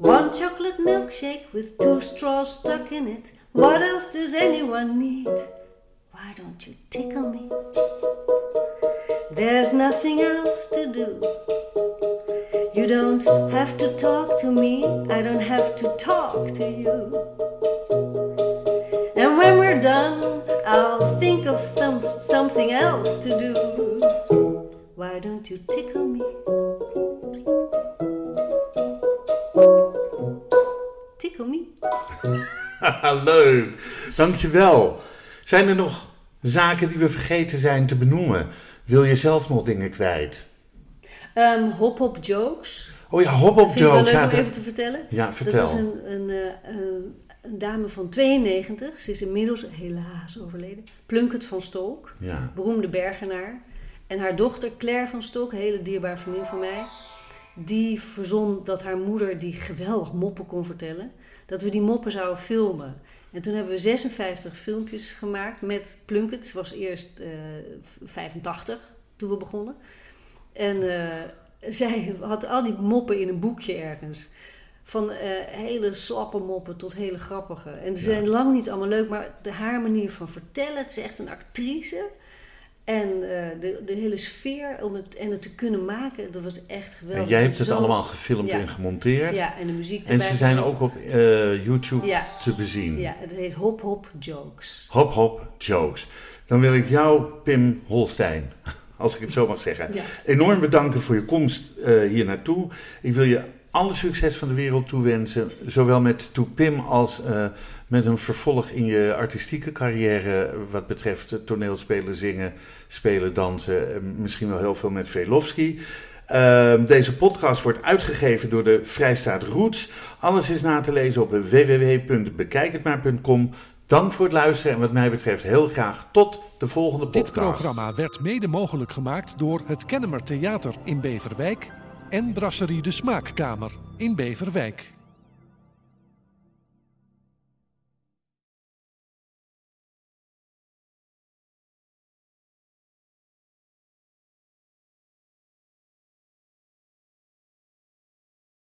[SPEAKER 3] One chocolate milkshake with two straws stuck in it. What else does anyone need? Why don't you tickle me? There's nothing else to do. You don't have to talk to me, I don't have to talk to you. And when we're done, I'll think of some, something else to do. Why don't you tickle me? Tickle me.
[SPEAKER 2] Leuk, dankjewel. Zijn er nog zaken die we vergeten zijn te benoemen? Wil je zelf nog dingen kwijt?
[SPEAKER 3] Um, hop hop jokes.
[SPEAKER 2] Oh ja, hop hop
[SPEAKER 3] Vind ik wel
[SPEAKER 2] jokes.
[SPEAKER 3] leuk
[SPEAKER 2] Ja,
[SPEAKER 3] om even te vertellen.
[SPEAKER 2] ja, vertel.
[SPEAKER 3] Dat was een, een, eh, eh, een dame van 92. Ze is inmiddels helaas overleden. Plunkett van Stolk,
[SPEAKER 2] Ja.
[SPEAKER 3] beroemde bergenaar. En haar dochter Claire van Stolk, een hele dierbare vriendin van mij... die verzon dat haar moeder, die geweldig moppen kon vertellen... dat we die moppen zouden filmen. En toen hebben we 56 filmpjes gemaakt met Plunkett. Ze was eerst eh, 85 toen we begonnen. En eh, zij had al die moppen in een boekje ergens. Van eh, hele slappe moppen tot hele grappige. En ze zijn lang niet allemaal leuk, maar de, haar manier van vertellen. Het is echt een actrice. En eh, de, de hele sfeer om het, en het te kunnen maken, dat was echt geweldig.
[SPEAKER 2] En jij hebt het
[SPEAKER 3] Zo-
[SPEAKER 2] allemaal gefilmd
[SPEAKER 3] Ja.
[SPEAKER 2] en gemonteerd.
[SPEAKER 3] Ja, en de muziek
[SPEAKER 2] en ze zijn ook op eh, YouTube
[SPEAKER 3] Ja.
[SPEAKER 2] te bezien.
[SPEAKER 3] Ja, het heet Hop Hop Jokes.
[SPEAKER 2] Hop hop jokes. Dan wil ik jou, Pim Holstein, als ik het zo mag zeggen,
[SPEAKER 3] Ja.
[SPEAKER 2] enorm bedanken voor je komst eh, hier naartoe. Ik wil je alle succes van de wereld toewensen, zowel met To Pim als met een vervolg in je artistieke carrière wat betreft toneelspelen, zingen, spelen, dansen, eh, misschien wel heel veel met Velofsky. Ehm, deze podcast wordt uitgegeven door de Vrijstaat Roots. Alles is na te lezen op www.bekijkhetmaar.com. Dank voor het luisteren en wat mij betreft heel graag tot de volgende podcast.
[SPEAKER 1] Dit programma werd mede mogelijk gemaakt door het Kennemer Theater in Beverwijk en Brasserie de Smaakkamer in Beverwijk.